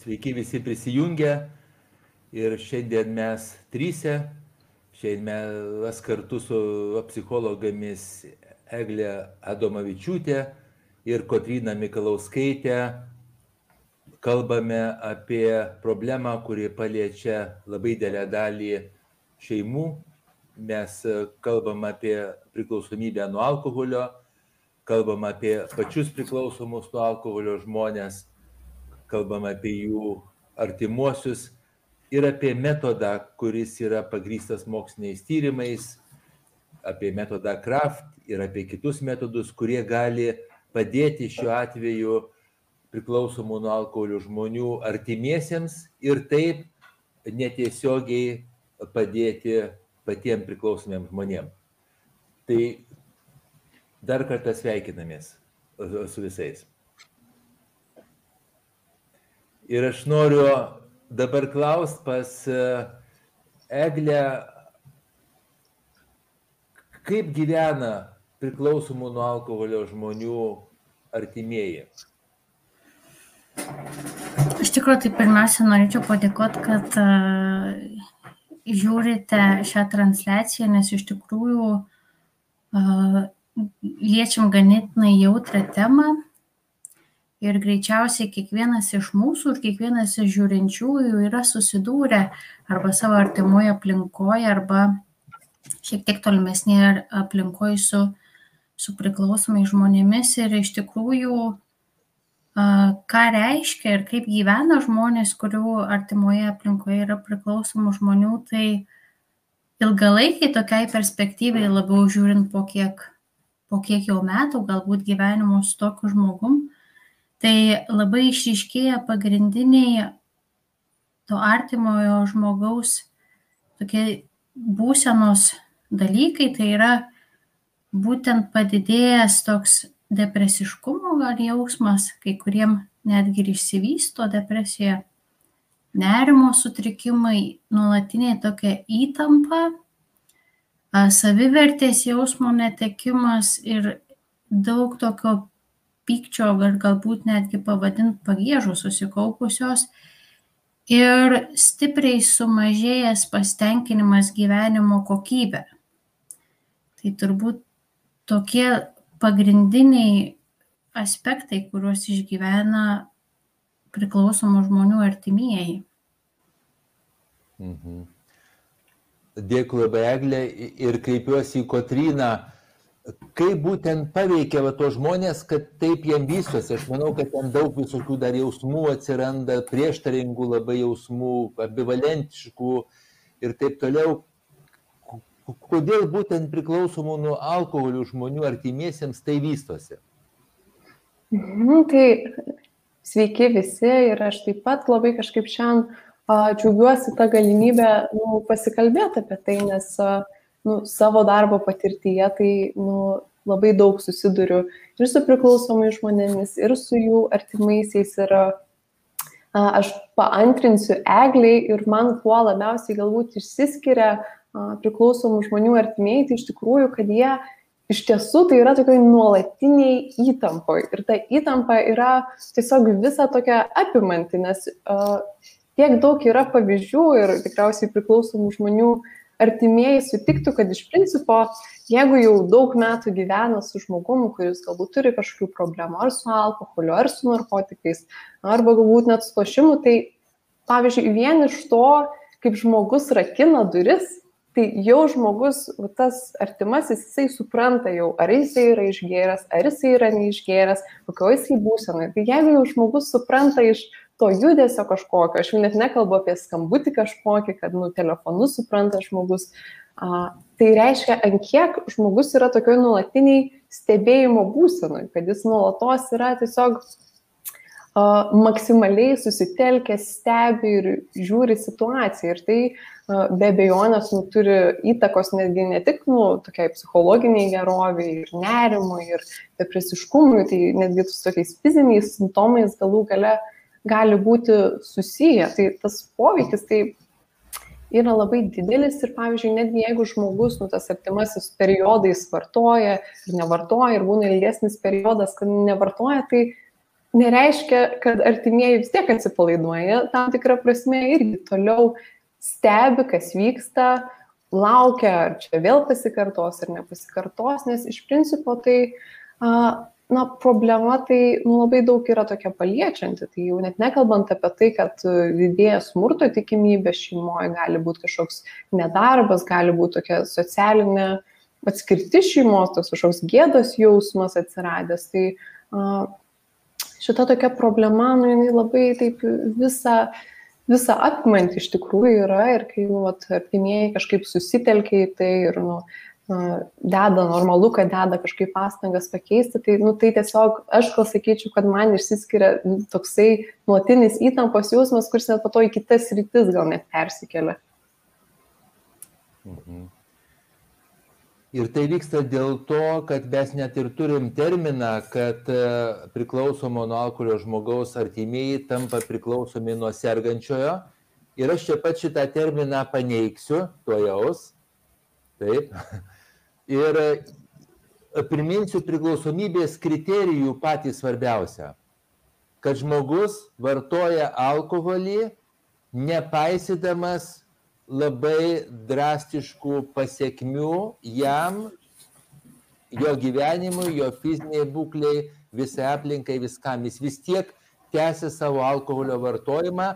sveiki visi prisijungę. Ir šiandien mes trysia, šiandien mes kartu su psichologomis Eglė Adomavičiūtė ir Kotrina Mikalauskaitė kalbame apie problemą, kuri paliečia labai dėlę dalį šeimų. Mes kalbam apie priklausomybę nuo alkoholio, kalbam apie pačius priklausomus nuo alkoholio žmonės, kalbam apie jų artimuosius ir apie metodą, kuris yra pagrystas moksliniais tyrimais, apie metodą Kraft ir apie kitus metodus, kurie gali padėti šiuo atveju priklausomų nuo alkoholio žmonių artimiesiems ir taip netiesiogiai padėti patiems priklausomiems žmonėms. Tai dar kartą sveikinamės su visais. Ir aš noriu dabar klausti pas e, Eglę, kaip gyvena priklausomų nuo alkoholio žmonių artimieji. Iš tikrųjų, tai pirmiausia, norėčiau padėkoti, kad uh, žiūrite šią transliaciją, nes iš tikrųjų uh, liečiam ganėtinai jautrą temą ir greičiausiai kiekvienas iš mūsų ir kiekvienas iš žiūrinčiųjų yra susidūrę arba savo artimoje aplinkoje, arba šiek tiek tolimesnėje aplinkoje su, su priklausomai žmonėmis. Ir iš tikrųjų ką reiškia ir kaip gyvena žmonės, kurių artimoje aplinkoje yra priklausomų žmonių, tai ilgalaikiai tokiai perspektyvai labiau žiūrint po kiek, po kiek jau metų, galbūt gyvenimo su tokiu žmogum, tai labai išryškėja pagrindiniai to artimojo žmogaus tokie būsenos dalykai, tai yra būtent padidėjęs toks depresiškumo gal jausmas, kai kuriem netgi ir išsivysto depresija, nerimo sutrikimai, nuolatiniai tokia įtampa, savivertės jausmo netekimas ir daug tokio pykčio, ar galbūt netgi pavadint pagėžų susikaupusios ir stipriai sumažėjęs pastenkinimas gyvenimo kokybė. Tai turbūt tokie pagrindiniai aspektai, kuriuos išgyvena priklausomų žmonių artimieji. Mhm. Dėkui labai, Eglė, ir kreipiuosi į Kotryną kaip būtent paveikia va tos žmonės, kad taip jiem vystosi. Aš manau, kad ten daug visokių dar jausmų atsiranda, prieštaringų labai jausmų, ambivalentiškų ir taip toliau. Kodėl būtent priklausomų nuo alkoholių žmonių artimiesiems tai vystosi? Mhm, tai sveiki visi ir aš taip pat labai kažkaip šiandien džiaugiuosi tą galimybę nu, pasikalbėti apie tai, nes uh, nu, savo darbo patirtyje tai nu, labai daug susiduriu ir su priklausomai žmonėmis, ir su jų artimaisiais. Ir a, aš paantrinsiu egliai ir man kuo labiausiai galbūt išsiskiria a, priklausomų žmonių artimieji, tai iš tikrųjų, kad jie iš tiesų tai yra tokioj nuolatiniai įtampoj. Ir ta įtampa yra tiesiog visa tokia apimanti, nes uh, tiek daug yra pavyzdžių ir tikriausiai priklausomų žmonių artimieji sutiktų, kad iš principo, jeigu jau daug metų gyvena su žmogumi, kuris galbūt turi kažkokių problemų ar su alkoholiu, ar su narkotikais, arba galbūt net su lošimu, tai pavyzdžiui, vien iš to, kaip žmogus rakina duris, tai jau žmogus, tas artimasis, jisai supranta jau, ar jisai yra išgėręs, ar jisai yra neišgėręs, kokio jisai būsenai. Tai jeigu jau žmogus supranta iš to judesio kažkokio, aš jau net nekalbu apie skambutį kažkokį, kad nu, telefonu supranta žmogus, a, tai reiškia, ant kiek žmogus yra tokioj nuolatiniai stebėjimo būsenui, kad jis nuolatos yra tiesiog a, maksimaliai susitelkęs, stebi ir žiūri situaciją. Ir tai a, be abejonės nu, turi įtakos netgi ne tik nu, tokiai psichologiniai geroviai ir nerimui ir depresiškumui, tai netgi su tokiais fiziniais simptomais galų gale gali būti susiję. Tai tas poveikis tai yra labai didelis ir, pavyzdžiui, netgi jeigu žmogus, nu, tas artimasis periodais vartoja ir nevartoja ir būna ilgesnis periodas, kad nevartoja, tai nereiškia, kad artimieji vis tiek atsipalaiduoja, tam tikrą prasme irgi toliau stebi, kas vyksta, laukia, ar čia vėl pasikartos ar nepasikartos, nes iš principo tai, na, problema tai nu, labai daug yra tokia paliečianti. Tai jau net nekalbant apie tai, kad didėja smurto tikimybė šeimoje, gali būti kažkoks nedarbas, gali būti tokia socialinė atskirti šeimos, toks kažkoks gėdos jausmas atsiradęs. Tai šita tokia problema, nu, jinai labai taip visą visą apimantį iš tikrųjų yra ir kai nu, vat, artimieji kažkaip susitelkia į tai ir nu, deda, normalu, kad deda kažkaip pastangas pakeisti, tai, nu, tai tiesiog aš gal sakyčiau, kad man išsiskiria nu, toksai nuotinis įtampos jausmas, kuris net po to į kitas rytis gal net persikelia. Mhm. Ir tai vyksta dėl to, kad mes net ir turim terminą, kad e, priklausomo nuo alkoholio žmogaus artimieji tampa priklausomi nuo sergančiojo. Ir aš čia pat šitą terminą paneigsiu, to jaus. Taip. Ir e, priminsiu priklausomybės kriterijų patį svarbiausią. Kad žmogus vartoja alkoholį nepaisydamas labai drastiškų pasiekmių jam, jo gyvenimui, jo fiziniai būkliai, visai aplinkai, viskam. Jis vis tiek tęsia savo alkoholio vartojimą,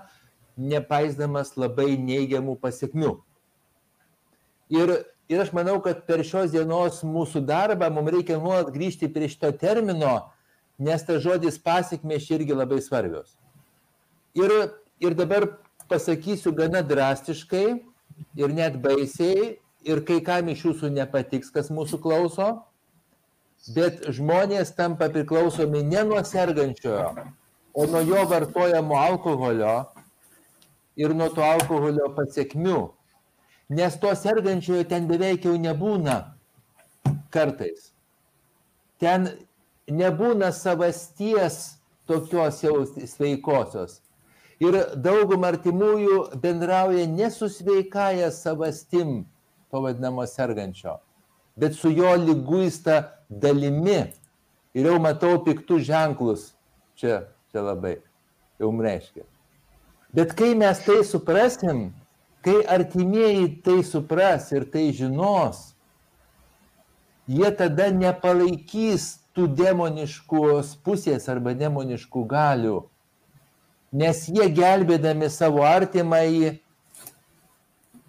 nepaisdamas labai neigiamų pasiekmių. Ir, ir aš manau, kad per šios dienos mūsų darbą mums reikia nuolat grįžti prie šito termino, nes tas žodis pasiekmės irgi labai svarbios. Ir, ir dabar pasakysiu gana drastiškai ir net baisiai, ir kai kam iš jūsų nepatiks, kas mūsų klauso, bet žmonės tampa priklausomi ne nuo sergančiojo, o nuo jo vartojamo alkoholio ir nuo to alkoholio pasiekmių. Nes to sergančiojo ten beveik jau nebūna kartais. Ten nebūna savasties tokios jau sveikosios. Ir daugum artimųjų bendrauja ne su sveikaja savastim, to vadinamo sergančio, bet su jo lyguista dalimi. Ir jau matau piktų ženklus. Čia, čia labai jau reiškia. Bet kai mes tai suprasim, kai artimieji tai supras ir tai žinos, jie tada nepalaikys tų demoniškos pusės arba demoniškų galių nes jie gelbėdami savo artimąjį,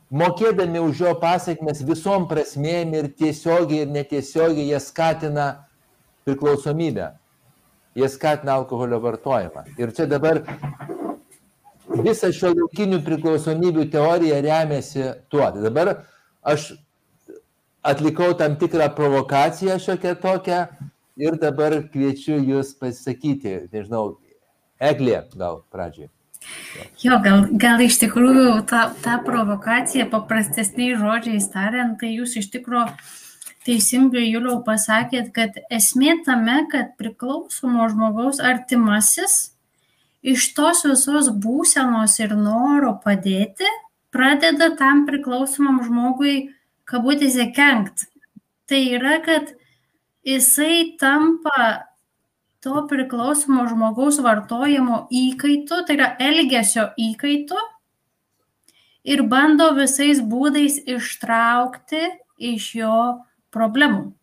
mokėdami už jo pasiekmes visom prasmėm ir tiesiogiai ir netiesiogiai jie skatina priklausomybę. Jie skatina alkoholio vartojimą. Ir čia dabar visa šio laukinių priklausomybių teorija remiasi tuo. Tai dabar aš atlikau tam tikrą provokaciją šiokią tokią ir dabar kviečiu jūs pasakyti, nežinau, Eglė gal pradžiai. Jo, gal, gal iš tikrųjų ta, ta provokacija, paprastesniais žodžiais tariant, tai jūs iš tikrųjų teisingai Juliau pasakėt, kad esmė tame, kad priklausomo žmogaus artimasis iš tos visos būsenos ir noro padėti pradeda tam priklausomam žmogui kabutėse kenkt. Tai yra, kad jisai tampa to priklausomo žmogaus vartojimo įkaitu, tai yra elgesio įkaitu ir bando visais būdais ištraukti iš jo problemų.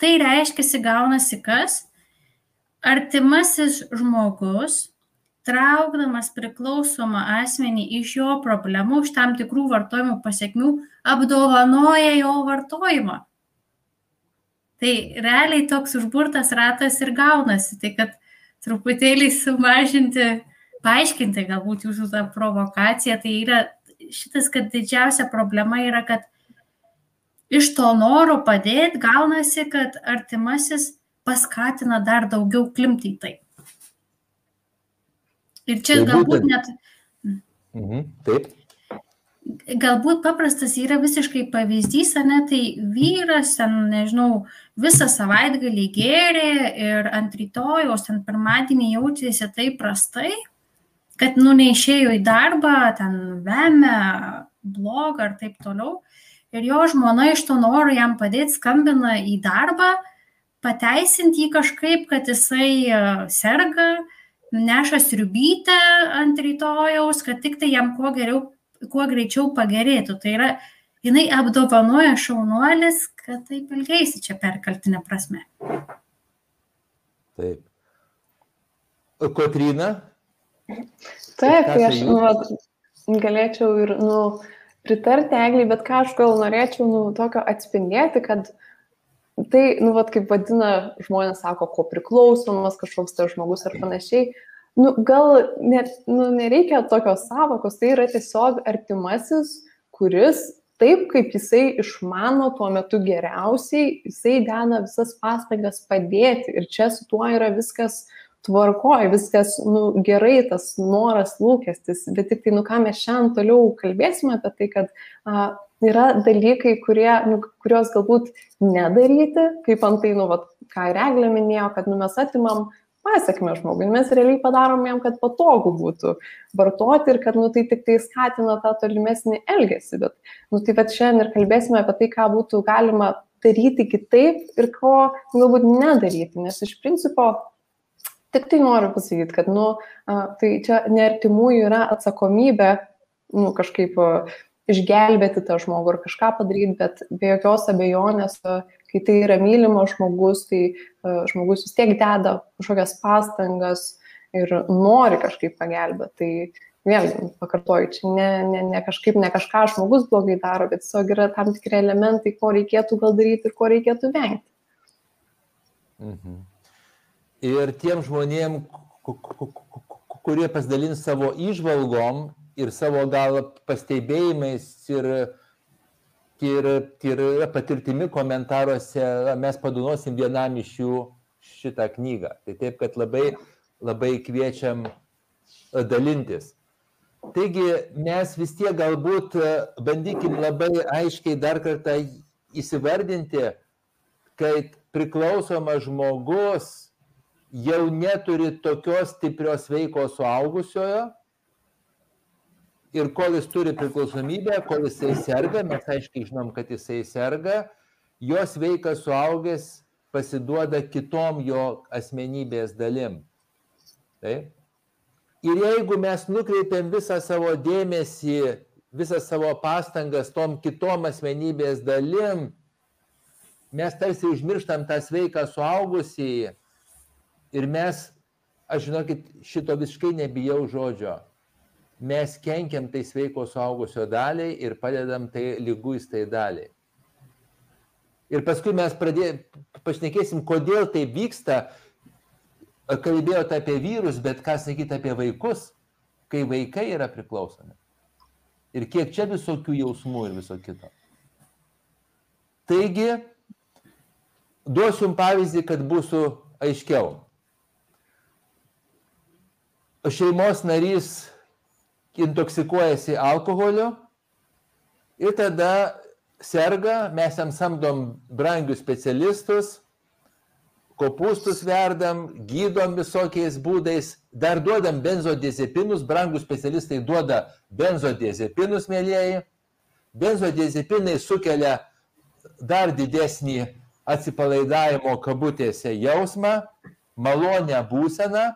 Tai reiškia, gaunasi kas? Artimasis žmogus, traukdamas priklausomą asmenį iš jo problemų, iš tam tikrų vartojimo pasiekmių, apdovanoja jo vartojimą. Tai realiai toks užburtas ratas ir gaunasi, tai kad truputėlį sumažinti, paaiškinti galbūt jūsų tą provokaciją, tai yra šitas, kad didžiausia problema yra, kad iš to noro padėti gaunasi, kad artimasis paskatina dar daugiau klimti į tai. Ir čia tai galbūt net. Mhm, taip galbūt paprastas yra visiškai pavyzdys, ne, tai vyras, ten, nežinau, visą savaitgalį gėrė ir ant rytojos, ant pirmadienį jautėsi taip prastai, kad, nu, neišėjo į darbą, ten vemė, blogą ar taip toliau. Ir jo žmona iš to noro jam padėti skambina į darbą, pateisinti jį kažkaip, kad jisai e, serga neša sriubytę ant rytojaus, kad tik tai jam kuo, geriau, kuo greičiau pagerėtų. Tai yra, jinai apdovanoja šaunuolis, kad taip ilgiaisi čia perkaltinė prasme. Taip. Kotrina? Taip, tai aš nu, galėčiau ir nu, pritarti egliai, bet ką aš gal norėčiau nu, tokio atspindėti, kad tai, nu, vat, kaip vadina žmonės, sako, ko priklausomas kažkoks tas žmogus ar panašiai. Nu, gal net, nu, nereikia tokios savokos, tai yra tiesiog artimasis, kuris taip, kaip jisai išmano tuo metu geriausiai, jisai dena visas pastangas padėti. Ir čia su tuo yra viskas tvarkoj, viskas nu, gerai, tas noras, lūkestis, bet tik tai, nu ką mes šiandien toliau kalbėsime apie tai, kad a, yra dalykai, kurie, nu, kuriuos galbūt nedaryti, kaip antai, nu, vat, ką ir Eglė minėjo, kad nu, mes atimam pasiekmes žmogui, mes realiai padarom jam, kad patogu būtų vartoti ir kad nu, tai tik tai skatina tą tolimesnį elgesį. Bet nu, tai bet šiandien ir kalbėsime apie tai, ką būtų galima daryti kitaip ir ko galbūt nedaryti, nes iš principo Tik tai noriu pasakyti, kad, nu, tai čia neartimųjų yra atsakomybė, nu, kažkaip išgelbėti tą žmogų ar kažką padaryti, bet be jokios abejonės, kai tai yra mylimas žmogus, tai žmogus vis tiek deda kažkokias pastangas ir nori kažkaip pagelbėti. Tai vėlgi, pakartoju, čia ne, ne, ne kažkaip, ne kažką žmogus blogai daro, bet tiesiog yra tam tikri elementai, ko reikėtų gal daryti ir ko reikėtų vengti. Mhm ir tiem žmonėm, kurie pasidalins savo išvalgom ir savo gal pastebėjimais ir, ir, ir patirtimi komentaruose, mes padunosim vienam iš jų šitą knygą. Tai taip, kad labai, labai kviečiam dalintis. Taigi mes vis tiek galbūt bandykim labai aiškiai dar kartą įsivardinti, kad priklausomas žmogus jau neturi tokios stiprios veikos suaugusiojo ir kol jis turi priklausomybę, kol jisai serga, mes aiškiai žinom, kad jisai serga, jos veikas suaugęs pasiduoda kitom jo asmenybės dalim. Taip? Ir jeigu mes nukreipiam visą savo dėmesį, visą savo pastangas tom kitom asmenybės dalim, mes tarsi užmirštam tą sveiką suaugusį Ir mes, aš žinokit, šito visiškai nebijau žodžio. Mes kenkiam tai sveiko suaugusio daliai ir padedam tai lyguistai daliai. Ir paskui mes pradėjome, pašnekėsim, kodėl tai vyksta. Kalbėjote apie vyrus, bet ką sakyti apie vaikus, kai vaikai yra priklausomi. Ir kiek čia visokių jausmų ir viso kito. Taigi, duosiu jums pavyzdį, kad būsiu aiškiau šeimos narys intoksikuojasi alkoholiu ir tada serga, mes jam samdom brangius specialistus, kopūstus verdam, gydom visokiais būdais, dar duodam benzodiazepinus, brangus specialistai duoda benzodiazepinus, mėlyjeji. Benzodiazepinai sukelia dar didesnį atsipalaidavimo kabutėse jausmą, malonę būseną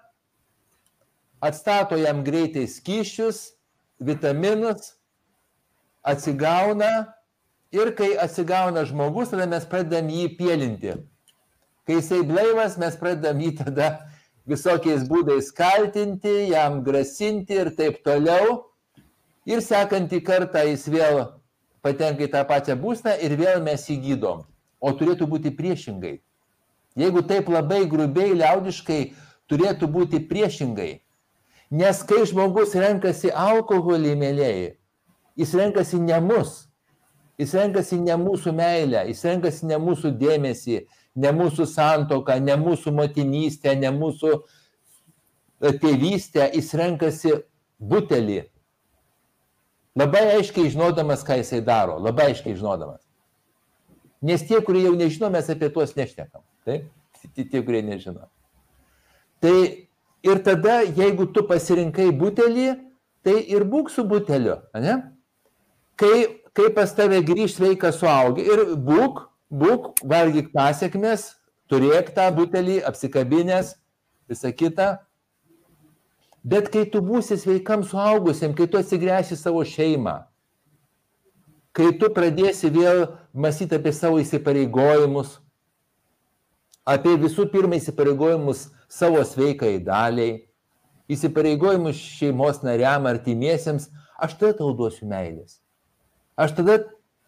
atstato jam greitai skyščius, vitaminus, atsigauna ir kai atsigauna žmogus, tada mes pradedam jį pėlinti. Kai jisai blaivas, mes pradedam jį tada visokiais būdais kaltinti, jam grasinti ir taip toliau. Ir sekantį kartą jis vėl patenka į tą pačią būsną ir vėl mes jį gydom. O turėtų būti priešingai. Jeigu taip labai grubiai, liaudiškai, turėtų būti priešingai. Nes kai žmogus renkasi alkoholį, mėlyjei, jis renkasi ne mus, jis renkasi ne mūsų meilę, jis renkasi ne mūsų dėmesį, ne mūsų santoką, ne mūsų motinystę, ne mūsų e, tėvystę, jis renkasi butelį. Labai aiškiai žinodamas, ką jisai daro, labai aiškiai žinodamas. Nes tie, kurie jau nežino, mes apie tuos nešnekam. Taip? Tie, kurie nežino. Tai Ir tada, jeigu tu pasirinkai butelį, tai ir būk su buteliu. Ne? Kai, kai pas tave grįž sveikas suaugi ir būk, būk, valgyk pasiekmes, turėk tą butelį, apsikabinės, visą kitą. Bet kai tu būsi sveikam suaugusiam, kai tu atsigręši savo šeimą, kai tu pradėsi vėl mąstyti apie savo įsipareigojimus, apie visų pirma įsipareigojimus savo sveikai daliai, įsipareigojimus šeimos nariam, artimiesiems, aš tada tau duosiu meilės. Aš tada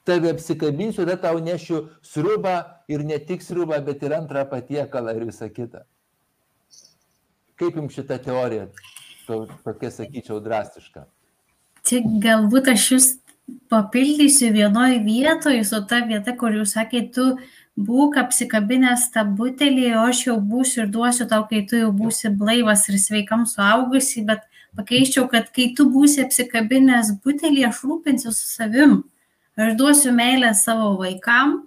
tave apsikabinsiu, tada tau nešiu sriubą ir ne tik sriubą, bet ir antrą patiekalą ir visą kitą. Kaip jums šita teorija, tokia sakyčiau, drastiška? Čia galbūt aš jūs papildysiu vienoje vietoje su ta vieta, kur jūs sakėte, tu būk apsikabinęs tą butelį, o aš jau būsiu ir duosiu tau, kai tu jau būsi blaivas ir sveikam suaugusi, bet pakeičiau, kad kai tu būsi apsikabinęs butelį, aš rūpinsiu su savim. Aš duosiu meilę savo vaikam,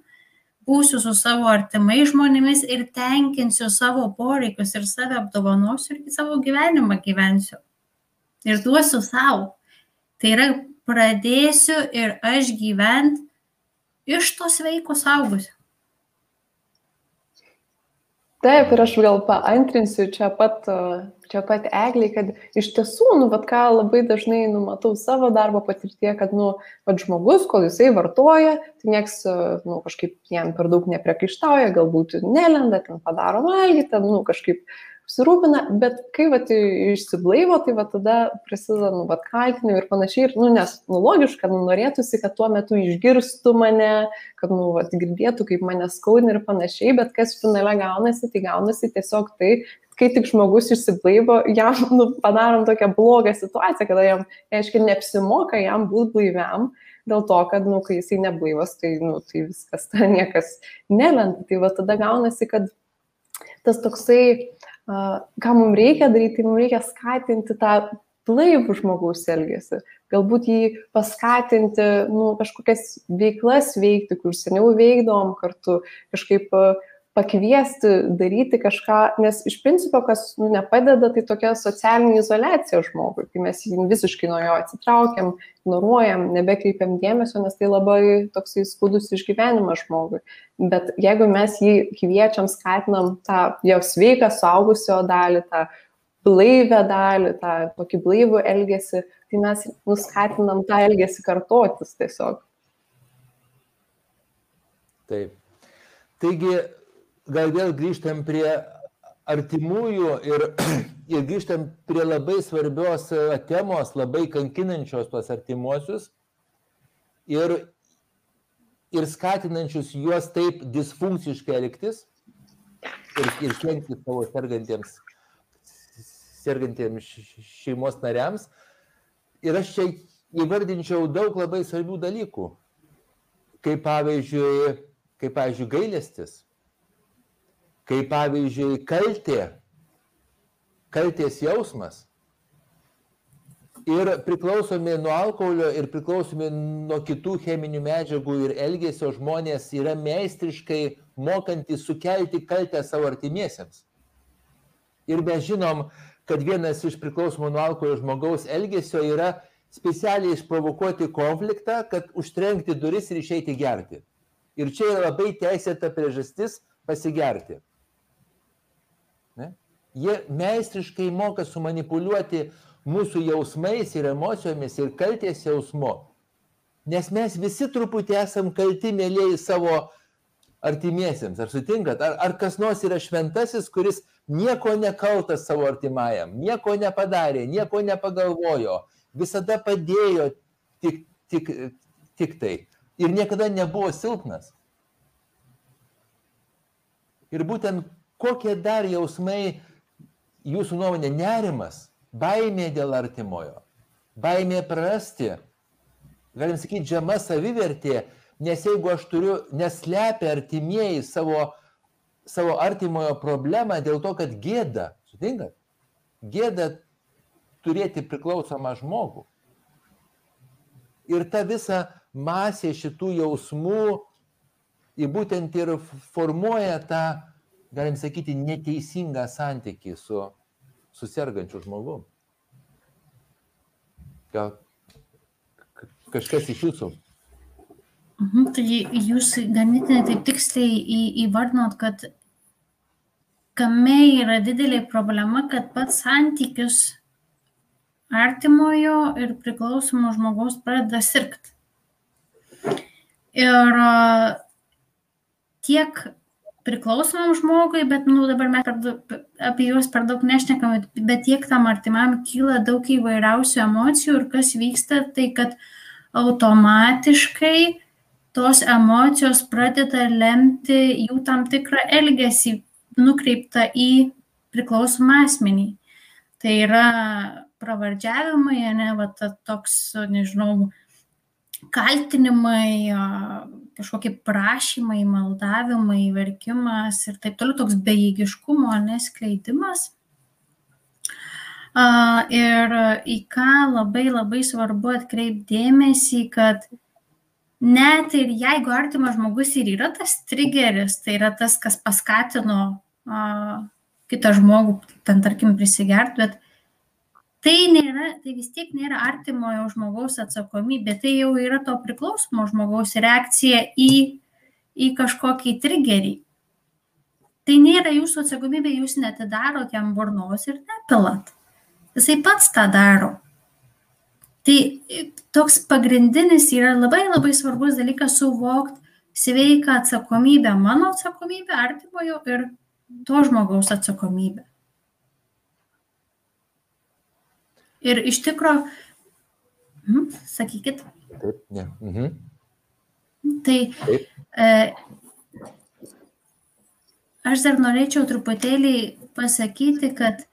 būsiu su savo artimai žmonėmis ir tenkinsiu savo poreikius ir save apdovanosiu ir savo gyvenimą gyvensiu. Ir duosiu savo. Tai yra pradėsiu ir aš gyvent iš to sveiko saugusio. Taip, ir aš gal paantrinsiu čia pat, čia pat egliai, kad iš tiesų, nu, vad ką labai dažnai numatau savo darbo patirtie, kad, nu, vad žmogus, kol jisai vartoja, tai nieks, nu, kažkaip jam per daug nepriekaištauja, galbūt nelenda, ten padaro valgyti, ten, nu, kažkaip apsirūpina, bet kai vat išsiblaivo, tai vat tada prasideda, nu, vat kaltinimai ir panašiai, ir, nu, nes, nu, logiška, nu, norėtųsi, kad tuo metu išgirstų mane, kad, nu, vat girdėtų, kaip mane skaudina ir panašiai, bet kas finale gaunasi, tai gaunasi tiesiog tai, kai tik žmogus išsiblaivo, jam, nu, padarom tokią blogą situaciją, kada jam, aiškiai, neapsimoka jam būti blaiviam, dėl to, kad, nu, kai jisai neblaivas, tai, nu, tai viskas, ta niekas nelenda. Tai va tada gaunasi, kad tas toksai ką mums reikia daryti, tai mums reikia skatinti tą blaivų žmogaus elgesį. Galbūt jį paskatinti nu, kažkokias veiklas veikti, kur seniau veikdom kartu, kažkaip pakviesti daryti kažką, nes iš principo, kas nu, nepadeda, tai tokia socialinė izolacija žmogui, kai mes jį visiškai nuo jo atsitraukiam, ignoruojam, nebekreipiam dėmesio, nes tai labai toksai skudus išgyvenimas žmogui. Bet jeigu mes jį kviečiam, skatinam tą jo sveiką suaugusio dalį, tą blaivę dalį, tą tokį blaivų elgesį, tai mes nuskatinam tą elgesį kartotis tiesiog. Taip. Taigi, gal vėl grįžtam prie artimųjų ir, ir grįžtam prie labai svarbios e, temos, labai kankinančios tuos artimuosius ir, ir skatinančius juos taip disfunkciškai elgtis ir, ir kenkti savo sergantiems, sergantiems šeimos nariams. Ir aš čia įvardinčiau daug labai svarbių dalykų, kaip pavyzdžiui, kaip pavyzdžiui gailestis kaip pavyzdžiui kaltė, kaltės jausmas. Ir priklausomi nuo alkoholio ir priklausomi nuo kitų cheminių medžiagų ir elgesio žmonės yra meistriškai mokantys sukelti kaltę savo artimiesiems. Ir mes žinom, kad vienas iš priklausomų nuo alkoholio žmogaus elgesio yra specialiai išprovokuoti konfliktą, kad užtrenkti duris ir išeiti gerti. Ir čia yra labai teisėta priežastis pasigerti. Jie meistriškai moka sumanipuliuoti mūsų jausmais ir emocijomis ir kalties jausmu. Nes mes visi truputį esam kalti, mėlyjei, savo artimiesiems. Ar sutinkat? Ar, ar kas nors yra šventasis, kuris nieko nekaltas savo artimajam, nieko nepadarė, nieko nepagalvojo, visada padėjo tik, tik, tik tai. Ir niekada nebuvo silpnas. Ir būtent kokie dar jausmai jūsų nuomonė nerimas, baimė dėl artimojo, baimė prarasti, galim sakyti, žema savivertė, nes jeigu aš turiu, neslepia artimieji savo, savo artimojo problemą dėl to, kad gėda, sutinkat, gėda turėti priklausomą žmogų. Ir ta visa masė šitų jausmų, į būtent ir formuoja tą galim sakyti, neteisingą santykį su, su sergančiu žmogu. Gal kažkas iš jūsų? Mhm, tai jūs ganėtinai taip tiksliai į, įvardinot, kad kame yra didelė problema, kad pats santykius artimojo ir priklausomo žmogaus pradeda sirgti. Ir tiek priklausomam žmogui, bet nu, dabar mes daug, apie juos per daug nešnekam, bet tiek tam artimam kyla daug įvairiausių emocijų ir kas vyksta, tai kad automatiškai tos emocijos pradeda lemti jų tam tikrą elgesį nukreiptą į priklausomą asmenį. Tai yra pravardžiavimai, ne, va, ta, toks, nežinau, kaltinimai, kažkokie prašymai, maldavimai, verkimas ir taip toliau, toks bejėgiškumo neskleidimas. Ir į ką labai labai svarbu atkreipdėmėsi, kad net ir jeigu artimas žmogus ir yra tas trigeris, tai yra tas, kas paskatino kitą žmogų, ten tarkim, prisigert, bet tai, nėra, tai vis tiek nėra artimojo žmogaus atsakomybė, tai jau yra to priklausomo žmogaus reakcija į, į kažkokį trigerį. Tai nėra jūsų atsakomybė, jūs netidarot jam burnos ir nepilat. Jisai pats tą daro. Tai toks pagrindinis yra labai labai svarbus dalykas suvokti sveiką atsakomybę, mano atsakomybę, artimojo ir to žmogaus atsakomybę. Ir iš tikro, hm, sakykit. Taip, ne. Mhm. Tai Taip. E, aš dar norėčiau truputėlį pasakyti, kad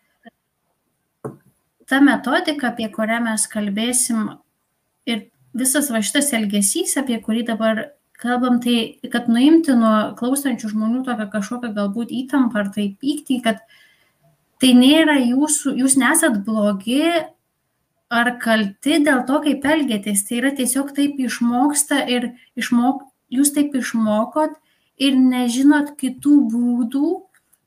ta metodika, apie kurią mes kalbėsim ir visas va šitas elgesys, apie kurį dabar kalbam, tai kad nuimti nuo klausančių žmonių tokią kažkokią galbūt įtampą ar tai pyktį, kad tai nėra jūsų, jūs nesat blogi ar kalti dėl to, kaip elgėtės. Tai yra tiesiog taip išmoksta ir išmok, jūs taip išmokot ir nežinot kitų būdų,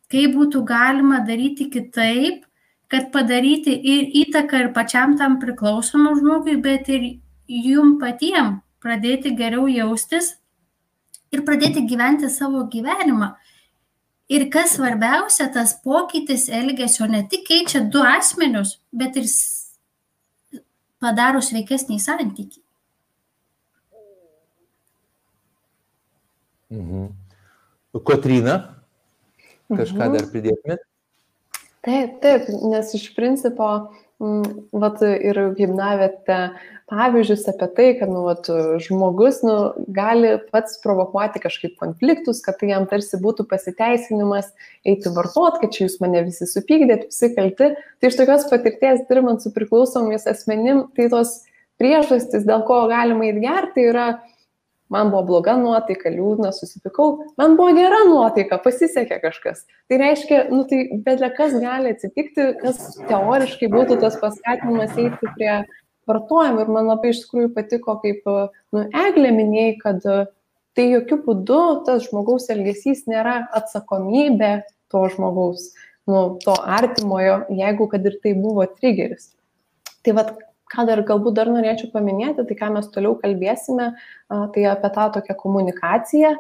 kaip būtų galima daryti kitaip, kad padaryti ir įtaką ir pačiam tam priklausomam žmogui, bet ir jum patiem pradėti geriau jaustis ir pradėti gyventi savo gyvenimą. Ir kas svarbiausia, tas pokytis elgesio ne tik keičia du asmenius, bet ir padaro sveikesnį santykį. Mhm. Kotrina, kažką mhm. dar pridėtumėt? Taip, taip, nes iš principo vat ir kaip davėte pavyzdžius apie tai, kad nu, vat, žmogus nu, gali pats provokuoti kažkaip konfliktus, kad tai jam tarsi būtų pasiteisinimas eiti vartot, kad čia jūs mane visi supykdėt, visi kalti. Tai iš tokios patirties dirbant su priklausomis asmenim, tai tos priežastys, dėl ko galima įgerti, yra man buvo bloga nuotaika, liūdna, susipikau, man buvo gera nuotaika, pasisekė kažkas. Tai reiškia, nu tai bet kas gali atsitikti, kas teoriškai būtų tas paskatinimas eiti prie vartojimo. Ir man labai iš tikrųjų patiko, kaip nu, Eglė minėjai, kad tai jokių būdų tas žmogaus elgesys nėra atsakomybė to žmogaus, nu, to artimojo, jeigu kad ir tai buvo trigeris. Tai vad, ką dar galbūt dar norėčiau paminėti, tai ką mes toliau kalbėsime, tai apie tą tokią komunikaciją,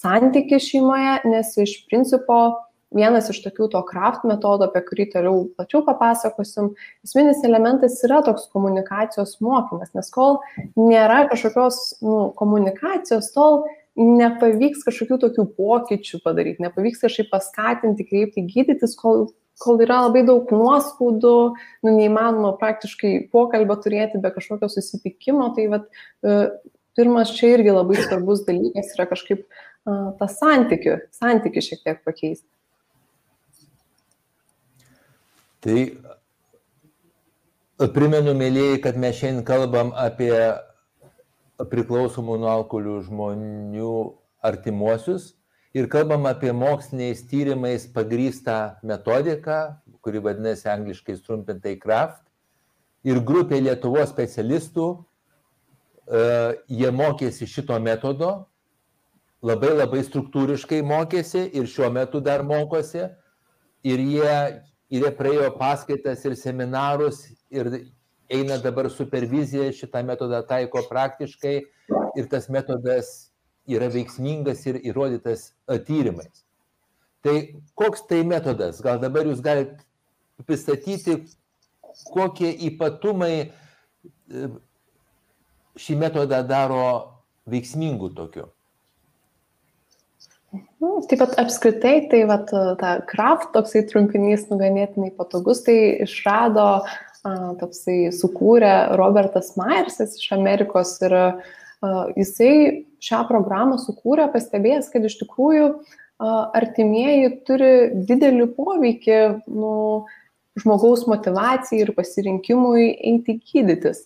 santyki šeimoje, nes iš principo vienas iš tokių to kraft metodų, apie kurį toliau plačiau papasakosim, esminis elementas yra toks komunikacijos mokymas, nes kol nėra kažkokios nu, komunikacijos, tol nepavyks kažkokių tokių pokyčių padaryti, nepavyks kažkaip paskatinti, kreipti, gydytis, kol kol yra labai daug nuoskaudų, nu, neįmanoma praktiškai pokalbio turėti be kažkokio susitikimo, tai vat, e, pirmas čia irgi labai svarbus dalykas yra kažkaip uh, tą santykių, santykių šiek tiek pakeisti. Tai primenu, mėlyjei, kad mes šiandien kalbam apie priklausomų nuo alkoholių žmonių artimuosius ir kalbam apie moksliniais tyrimais pagrįstą metodiką, kuri vadinasi angliškai trumpintai CRAFT. Ir grupė Lietuvos specialistų, uh, jie mokėsi šito metodo, labai labai struktūriškai mokėsi ir šiuo metu dar mokosi. Ir jie, ir jie praėjo paskaitas ir seminarus ir eina dabar superviziją, šitą metodą taiko praktiškai ir tas metodas yra veiksmingas ir įrodytas tyrimais. Tai koks tai metodas? Gal dabar jūs galite pristatyti, kokie ypatumai e, šį metodą daro veiksmingų tokiu? Nu, taip pat apskritai, tai vat, ta kraft toksai trumpinys nuganėtinai patogus, tai išrado, a, toksai sukūrė Robertas Myersas iš Amerikos ir a, jisai šią programą sukūrė, pastebėjęs, kad iš tikrųjų artimieji turi didelį poveikį nu, žmogaus motivacijai ir pasirinkimui eiti gydytis.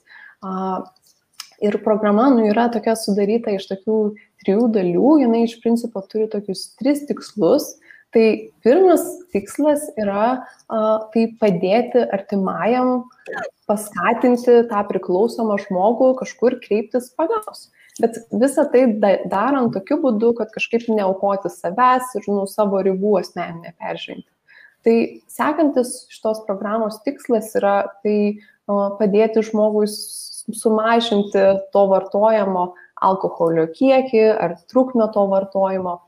Ir programa nu, yra tokia sudaryta iš tokių trijų dalių, jinai iš principo turi tokius tris tikslus. Tai pirmas tikslas yra a, tai padėti artimajam paskatinti tą priklausomą žmogų kažkur kreiptis pagalbos. Bet visą tai darant tokiu būdu, kad kažkaip neaukoti savęs ir nu, savo ribų asmeninę peržengti. Tai sekantis šitos programos tikslas yra tai padėti žmogui sumažinti to vartojamo alkoholio kiekį ar trukmę to vartojimo.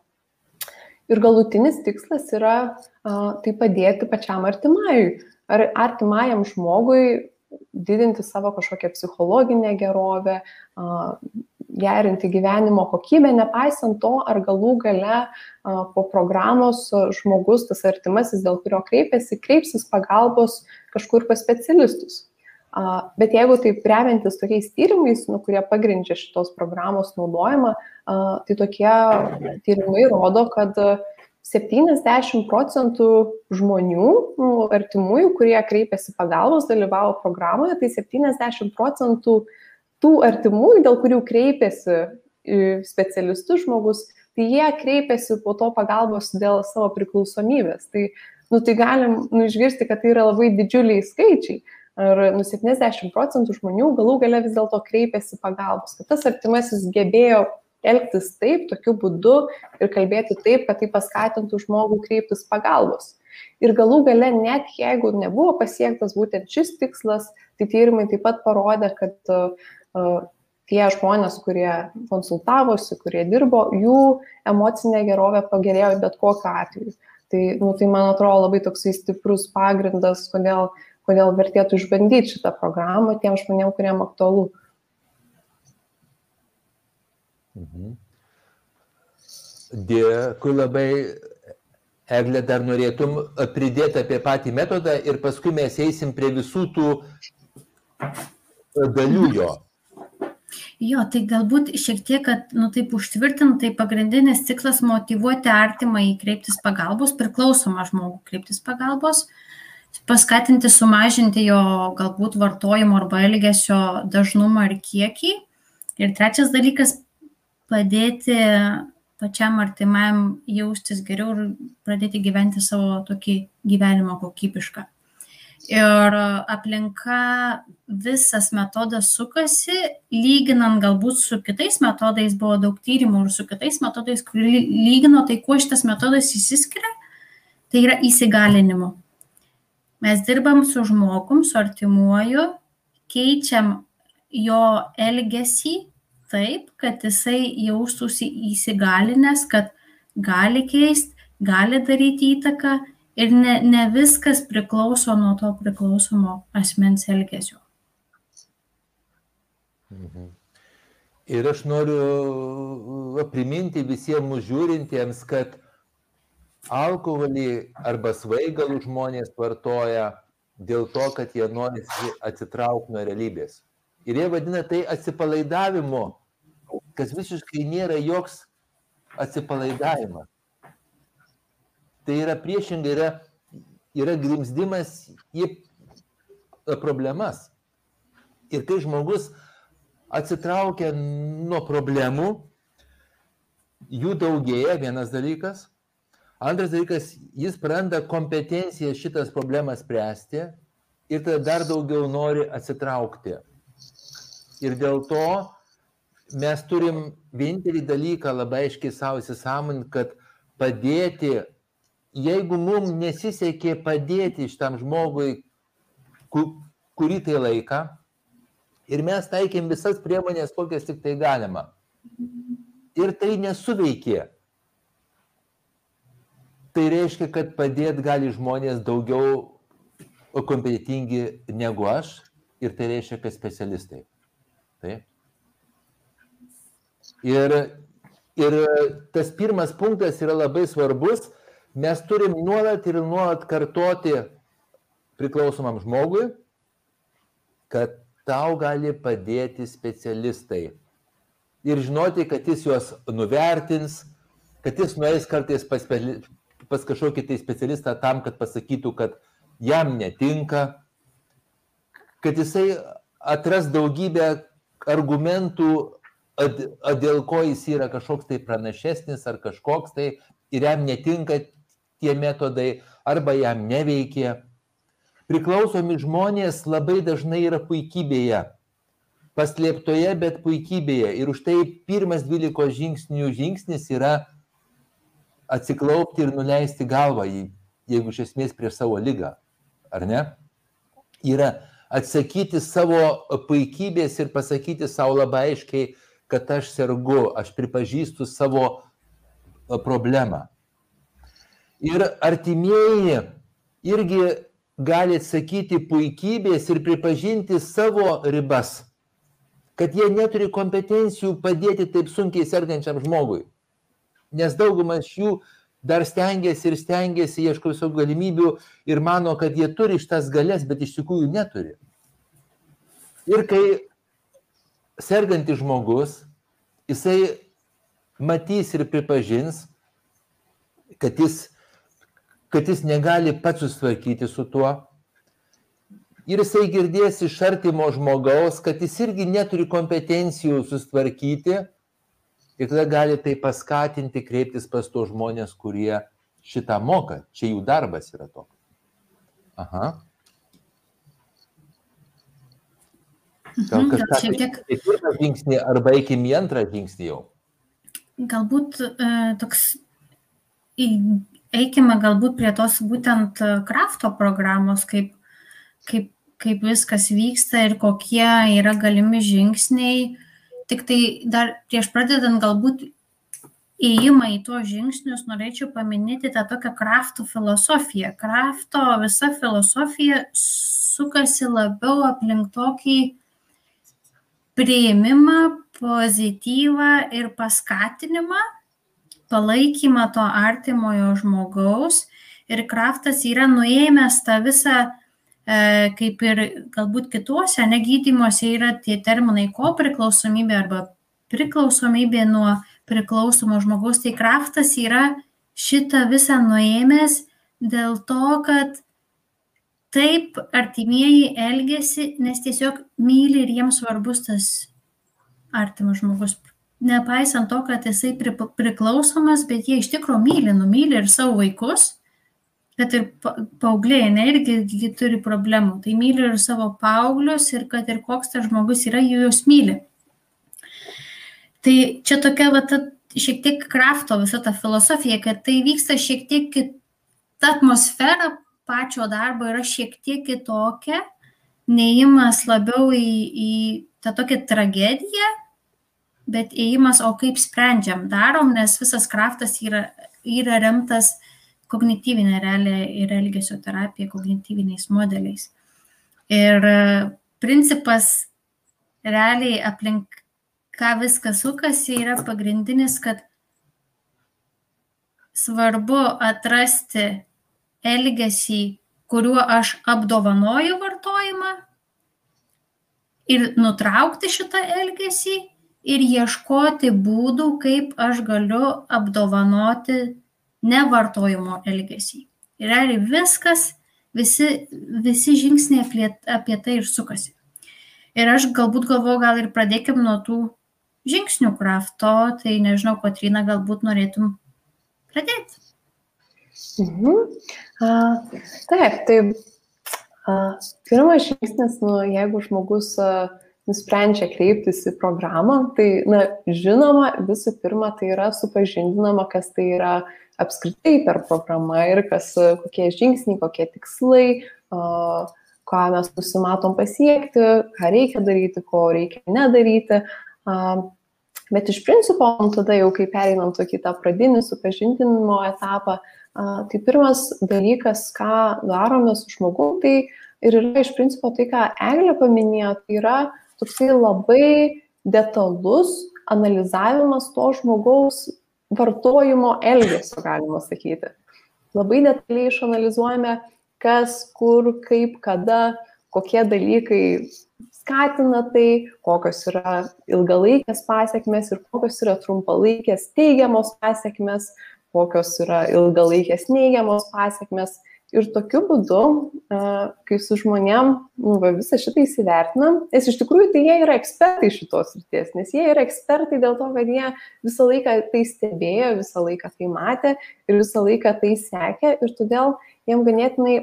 Ir galutinis tikslas yra a, tai padėti pačiam artimajui ar artimajam žmogui didinti savo kažkokią psichologinę gerovę, a, gerinti gyvenimo kokybę, nepaisant to, ar galų gale po programos žmogus, tas artimasis, dėl kurio kreipiasi, kreipsis pagalbos kažkur pas specialistus. Bet jeigu taip remiantis tokiais tyrimais, nu, kurie pagrindžia šitos programos naudojimą, tai tokie tyrimai rodo, kad 70 procentų žmonių, nu, artimųjų, kurie kreipiasi pagalbos, dalyvavo programoje, tai 70 procentų tų artimųjų, dėl kurių kreipiasi specialistus žmogus, tai jie kreipiasi po to pagalbos dėl savo priklausomybės. Tai, nu, tai galim nu, išgirsti, kad tai yra labai didžiuliai skaičiai ar nu, 70 procentų žmonių galų gale vis dėlto kreipiasi pagalbos, kad tas artimasis gebėjo elgtis taip, tokiu būdu ir kalbėti taip, kad tai paskatintų žmogų kreiptis pagalbos. Ir galų gale, net jeigu nebuvo pasiektas būtent šis tikslas, tai tyrimai taip pat parodė, kad uh, tie žmonės, kurie konsultavosi, kurie dirbo, jų emocinė gerovė pagerėjo bet kokiu atveju. Tai, nu, tai man atrodo labai toksai stiprus pagrindas, kodėl kodėl vertėtų išbandyti šitą programą tiem žmonėm, kuriem aktualu. Mhm. Dėkui labai, Eglė, dar norėtum pridėti apie patį metodą ir paskui mes eisim prie visų tų dalių jo. Jo, tai galbūt šiek tiek, kad, nu taip užtvirtinti, tai pagrindinis tikslas motivuoti artimą į kreiptis pagalbos, priklausomą žmogų kreiptis pagalbos. Uh, paskatinti sumažinti jo galbūt vartojimo arba elgesio dažnumą ir kiekį. Ir trečias dalykas - padėti pačiam artimajam jaustis geriau ir pradėti gyventi savo tokį gyvenimą kokybišką. Ir aplinka visas metodas sukasi, lyginant galbūt su kitais metodais, buvo daug tyrimų ir su kitais metodais, kurie lygino, tai kuo šitas metodas įsiskiria, tai yra įsigalinimu Mes dirbam su žmogum, su artimuoju, keičiam jo elgesį taip, kad jisai jaustųsi įsigalinęs, kad gali keisti, gali daryti įtaką ir ne, ne viskas priklauso nuo to priklausomo asmens elgesio. Mhm. Ir aš noriu priminti visiems žiūrintiems, kad alkoholį arba svaigalų žmonės vartoja dėl to, kad jie nori atsitraukti nuo realybės. Ir jie vadina tai atsipalaidavimu, kas visiškai nėra joks atsipalaidavimas. Tai yra priešingai, yra, yra grimzdimas į problemas. Ir kai žmogus atsitraukia nuo problemų, jų daugėja vienas dalykas, Antras dalykas, jis praranda kompetenciją šitas problemas spręsti ir tada dar daugiau nori atsitraukti. Ir dėl to mes turim vienintelį dalyką labai aiškiai savo įsisamonti, kad padėti, jeigu mums nesisekė padėti šitam žmogui, kurį tai laiką, ir mes taikėm visas priemonės, kokias tik tai galima. Ir tai nesuveikė tai reiškia, kad padėti gali žmonės daugiau kompetitingi negu aš ir tai reiškia, kad specialistai. Taip. Ir, ir tas pirmas punktas yra labai svarbus. Mes turim nuolat ir nuolat kartoti priklausomam žmogui, kad tau gali padėti specialistai. Ir žinoti, kad jis juos nuvertins, kad jis nueis kartais pas, pas kažkokį tai specialistą tam, kad pasakytų, kad jam netinka, kad jisai atras daugybę argumentų, dėl ko jis yra kažkoks tai pranašesnis ar kažkoks tai ir jam netinka tie metodai arba jam neveikia. Priklausomi žmonės labai dažnai yra puikybėje, paslėptoje, bet puikybėje. Ir už tai pirmas 12 žingsnių žingsnis yra atsiklaupti ir nuleisti galvą, jeigu iš esmės prieš savo lygą, ar ne? Yra atsakyti savo puikybės ir pasakyti savo labai aiškiai, kad aš sergu, aš pripažįstu savo problemą. Ir artimieji irgi gali atsakyti puikybės ir pripažinti savo ribas, kad jie neturi kompetencijų padėti taip sunkiai sergančiam žmogui nes daugumas jų dar stengiasi ir stengiasi, ieško visų galimybių ir mano, kad jie turi šitas galės, bet iš tikrųjų neturi. Ir kai sergantis žmogus, jisai matys ir pripažins, kad jis, kad jis negali pats susitvarkyti su tuo. Ir jisai girdės iš artimo žmogaus, kad jis irgi neturi kompetencijų susitvarkyti Ir tada gali tai paskatinti kreiptis pas tos žmonės, kurie šitą moka. Čia jų darbas yra toks. Aha. Gal Mhm, kažką šiek tiek- tai pirmą žingsnį arba eikim į antrą žingsnį jau. Galbūt e, toks, eikime galbūt prie tos būtent e, krafto programos, kaip, kaip, kaip viskas vyksta ir kokie yra galimi žingsniai. Tik tai dar prieš pradedant galbūt įėjimą į tuos žingsnius norėčiau paminėti tą tokią krafto filosofiją. Krafto visa filosofija sukasi labiau aplink tokį prieimimą, pozityvą ir paskatinimą, palaikymą to artimojo žmogaus. Ir kraftas yra nuėmęs tą visą, kaip ir galbūt kituose negydymuose yra tie terminai ko priklausomybė arba priklausomybė nuo priklausomo žmogaus. Tai kraftas yra šitą visą nuėmęs dėl to, kad taip artimieji elgesi, nes tiesiog myli ir jiems svarbus tas artimas žmogus. Nepaisant to, kad jisai pri- priklausomas, bet jie iš tikrųjų myli, numyli ir savo vaikus, kad ir pa- paaugliai, ne, irgi gi turi problemų. Tai myli ir savo paauglius ir kad ir koks tas žmogus yra, jų juos myli. Tai čia tokia va, ta, šiek tiek krafto visa ta filosofija, kad tai vyksta šiek tiek kita atmosfera pačio darbo yra šiek tiek kitokia, neįimas labiau į, į tą tokią tragediją, bet įimas, o kaip sprendžiam, darom, nes visas kraftas yra, yra remtas kognityvinė realė ir elgesio terapija kognityviniais modeliais. Ir e, principas realiai aplink ką viskas sukasi yra pagrindinis, kad svarbu atrasti elgesį, kuriuo aš apdovanoju vartojimą ir nutraukti šitą elgesį ir ieškoti būdų, kaip aš galiu apdovanoti nevartojimo elgesį. Ir realiai viskas, visi, visi žingsniai apie, apie tai ir sukasi. Ir aš galbūt galvoju, gal ir pradėkim nuo tų žingsnių krafto, tai nežinau, Kotrina, galbūt norėtum pradėti. Mhm. A, taip, tai a, pirmas žingsnis, nu, jeigu žmogus a, nusprendžia kreiptis į programą, tai, na, žinoma, visų pirma, tai yra supažindinama, kas tai yra apskritai per programą ir kas, kokie žingsniai, kokie tikslai, ką mes nusimatom pasiekti, ką reikia daryti, ko reikia nedaryti. Bet iš principo, tada jau kai pereinam tokį tą pradinį supažindinimo etapą, tai pirmas dalykas, ką darome su žmogu, tai ir yra iš principo tai, ką Eglė paminėjo, tai yra toksai labai detalus analizavimas to žmogaus vartojimo elgesio, galima sakyti. Labai detaliai išanalizuojame, kas, kur, kaip, kada, kokie dalykai skatina tai, kokios yra ilgalaikės pasiekmes ir kokios yra trumpalaikės teigiamos pasiekmes, kokios yra ilgalaikės neigiamos pasiekmes. Ir tokiu būdu, kai su žmonėm nu, va, visą šitą įsivertinam, nes iš tikrųjų tai jie yra ekspertai šitos ryties, nes jie yra ekspertai dėl to, kad jie visą laiką tai stebėjo, visą laiką tai matė ir visą laiką tai sekė ir todėl jiem ganėtinai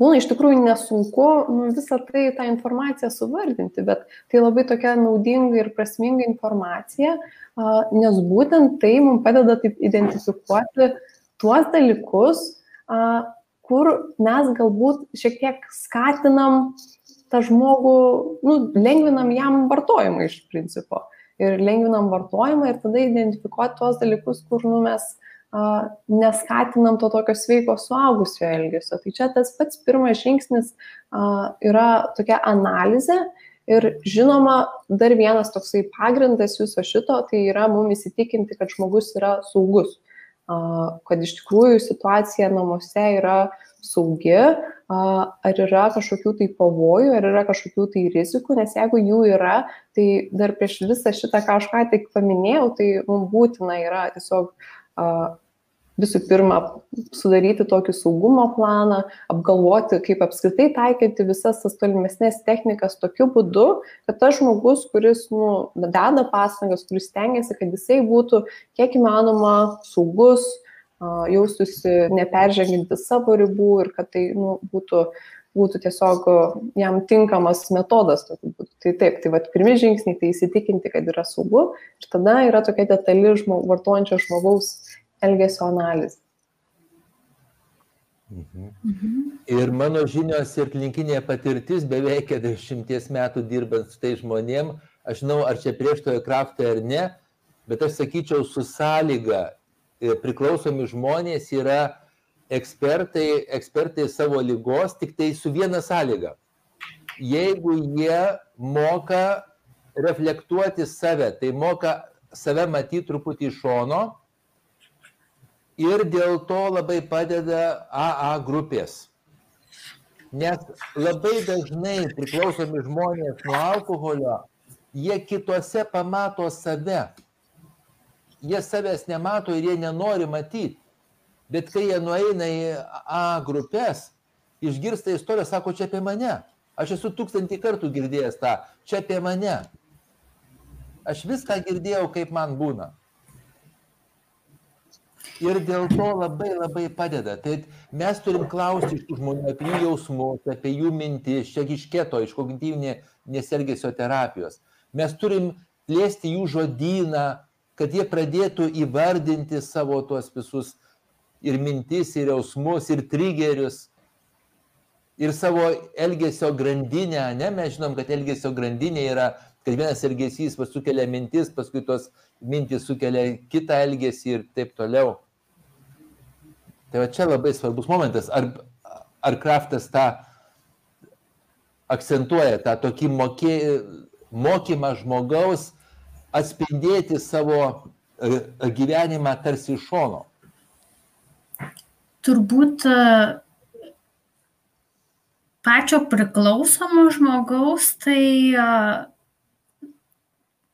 būna iš tikrųjų nesunku nu, visą tai, tą informaciją suvardinti, bet tai labai tokia naudinga ir prasminga informacija, nes būtent tai mums padeda taip identifikuoti tuos dalykus, kur mes galbūt šiek tiek skatinam tą žmogų, nu, lengvinam jam vartojimą iš principo. Ir lengvinam vartojimą ir tada identifikuoti tuos dalykus, kur nu, mes neskatinam to tokio sveiko suaugusio elgesio. Tai čia tas pats pirmas žingsnis yra tokia analizė ir žinoma, dar vienas toksai pagrindas viso šito, tai yra mums įsitikinti, kad žmogus yra saugus, kad iš tikrųjų situacija namuose yra saugi, ar yra kažkokių tai pavojų, ar yra kažkokių tai rizikų, nes jeigu jų yra, tai dar prieš visą šitą, ką aš ką tik paminėjau, tai mums būtina yra tiesiog visų pirma sudaryti tokį saugumo planą, apgalvoti, kaip apskritai taikyti visas tas tolimesnės technikas tokiu būdu, kad tas žmogus, kuris nu, deda pastangas, kuris stengiasi, kad jisai būtų kiek įmanoma saugus, jaustųsi neperženginti savo ribų ir kad tai nu, būtų būtų tiesiog jam tinkamas metodas tokiu būdu. Tai taip, tai vat, pirmi žingsniai tai įsitikinti, kad yra saugu ir tada yra tokia detali žmog, vartojančio žmogaus elgesio analizė. Mhm. Mhm. Ir mano žinios ir klinikinė patirtis beveik 40 metų dirbant su tai žmonėm, aš žinau, ar čia prieštojo kraftą ar ne, bet aš sakyčiau, su sąlyga e, priklausomi žmonės yra ekspertai, ekspertai savo lygos, tik tai su viena sąlyga. Jeigu jie moka reflektuoti save, tai moka save matyti truputį iš šono, ir dėl to labai padeda AA grupės. Nes labai dažnai priklausomi žmonės nuo alkoholio, jie kitose pamato save. Jie savęs nemato ir jie nenori matyti. Bet kai jie nueina į A grupės, išgirsta istoriją, sako, čia apie mane. Aš esu tūkstantį kartų girdėjęs tą, čia apie mane. Aš viską girdėjau, kaip man būna ir dėl to labai labai padeda. Tai mes turim klausti iš tų žmonių apie jų jausmus, apie jų mintis, čia iš keto, iš kognityvinės elgesio terapijos. Mes turim plėsti jų žodyną, kad jie pradėtų įvardinti savo tuos visus ir mintis, ir jausmus, ir trigerius, ir savo elgesio grandinę. Ne, mes žinom, kad elgesio grandinė yra, kad vienas elgesys sukelia mintis, paskui tos mintis sukelia kitą elgesį ir taip toliau. Tai va čia labai svarbus momentas. Ar, ar Kraftas tą akcentuoja, tą tokį mokė, mokymą žmogaus atspindėti savo e, gyvenimą tarsi iš šono? Turbūt e, pačio priklausomo žmogaus, tai e,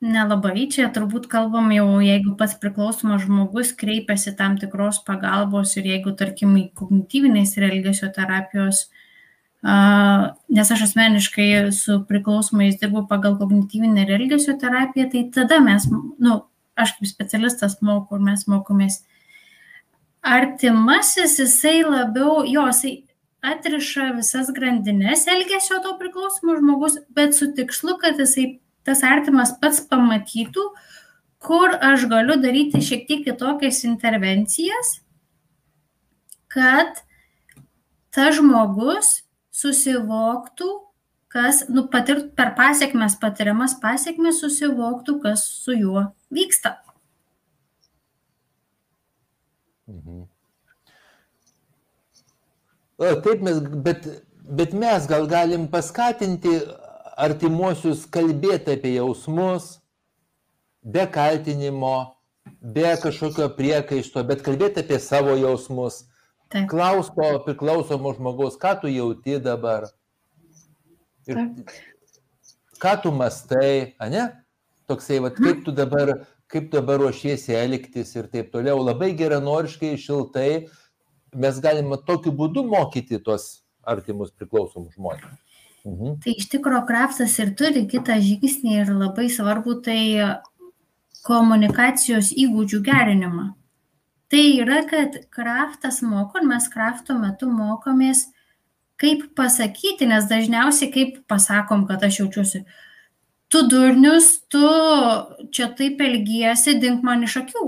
nelabai čia turbūt kalbam jau jeigu pats priklausomas žmogus kreipiasi tam tikros pagalbos ir jeigu tarkim į kognityvinės ir elgesio terapijos nes aš asmeniškai su priklausomais dirbu pagal kognityvinę ir elgesio terapiją, tai tada mes, nu, aš kaip specialistas moku ir mes mokomės. Artimasis, jisai labiau, jo, jisai atriša visas grandinės elgesio to priklausomo žmogus, bet su tikslu, kad jisai tas artimas pats pamatytų, kur aš galiu daryti šiek tiek kitokias intervencijas, kad tas žmogus susivoktų, kas, nu, patirt per pasiekmes, patiriamas pasiekmes susivoktų, kas su juo vyksta. Mhm. O, taip mes, bet bet mes gal galim paskatinti artimuosius kalbėti apie jausmus, be kaltinimo, be kažkokio priekaišto, bet kalbėti apie savo jausmus. Taip. Klausto priklausomo žmogaus, ką tu jauti dabar. Ir Taip. ką tu mastai, ne? Toksai, va, kaip tu dabar, kaip dabar ruošiesi elgtis ir taip toliau. Labai geranoriškai, šiltai mes galime tokiu būdu mokyti tuos artimus priklausomus žmonės. Mhm. Tai iš tikrųjų kraftas ir turi kitą žingsnį ir labai svarbu tai komunikacijos įgūdžių gerinimą. Tai yra, kad kraftas moko ir mes krafto metu mokomės, kaip pasakyti, nes dažniausiai kaip pasakom, kad aš jaučiuosi, tu durnius, tu čia taip elgiesi, dink man iš akių.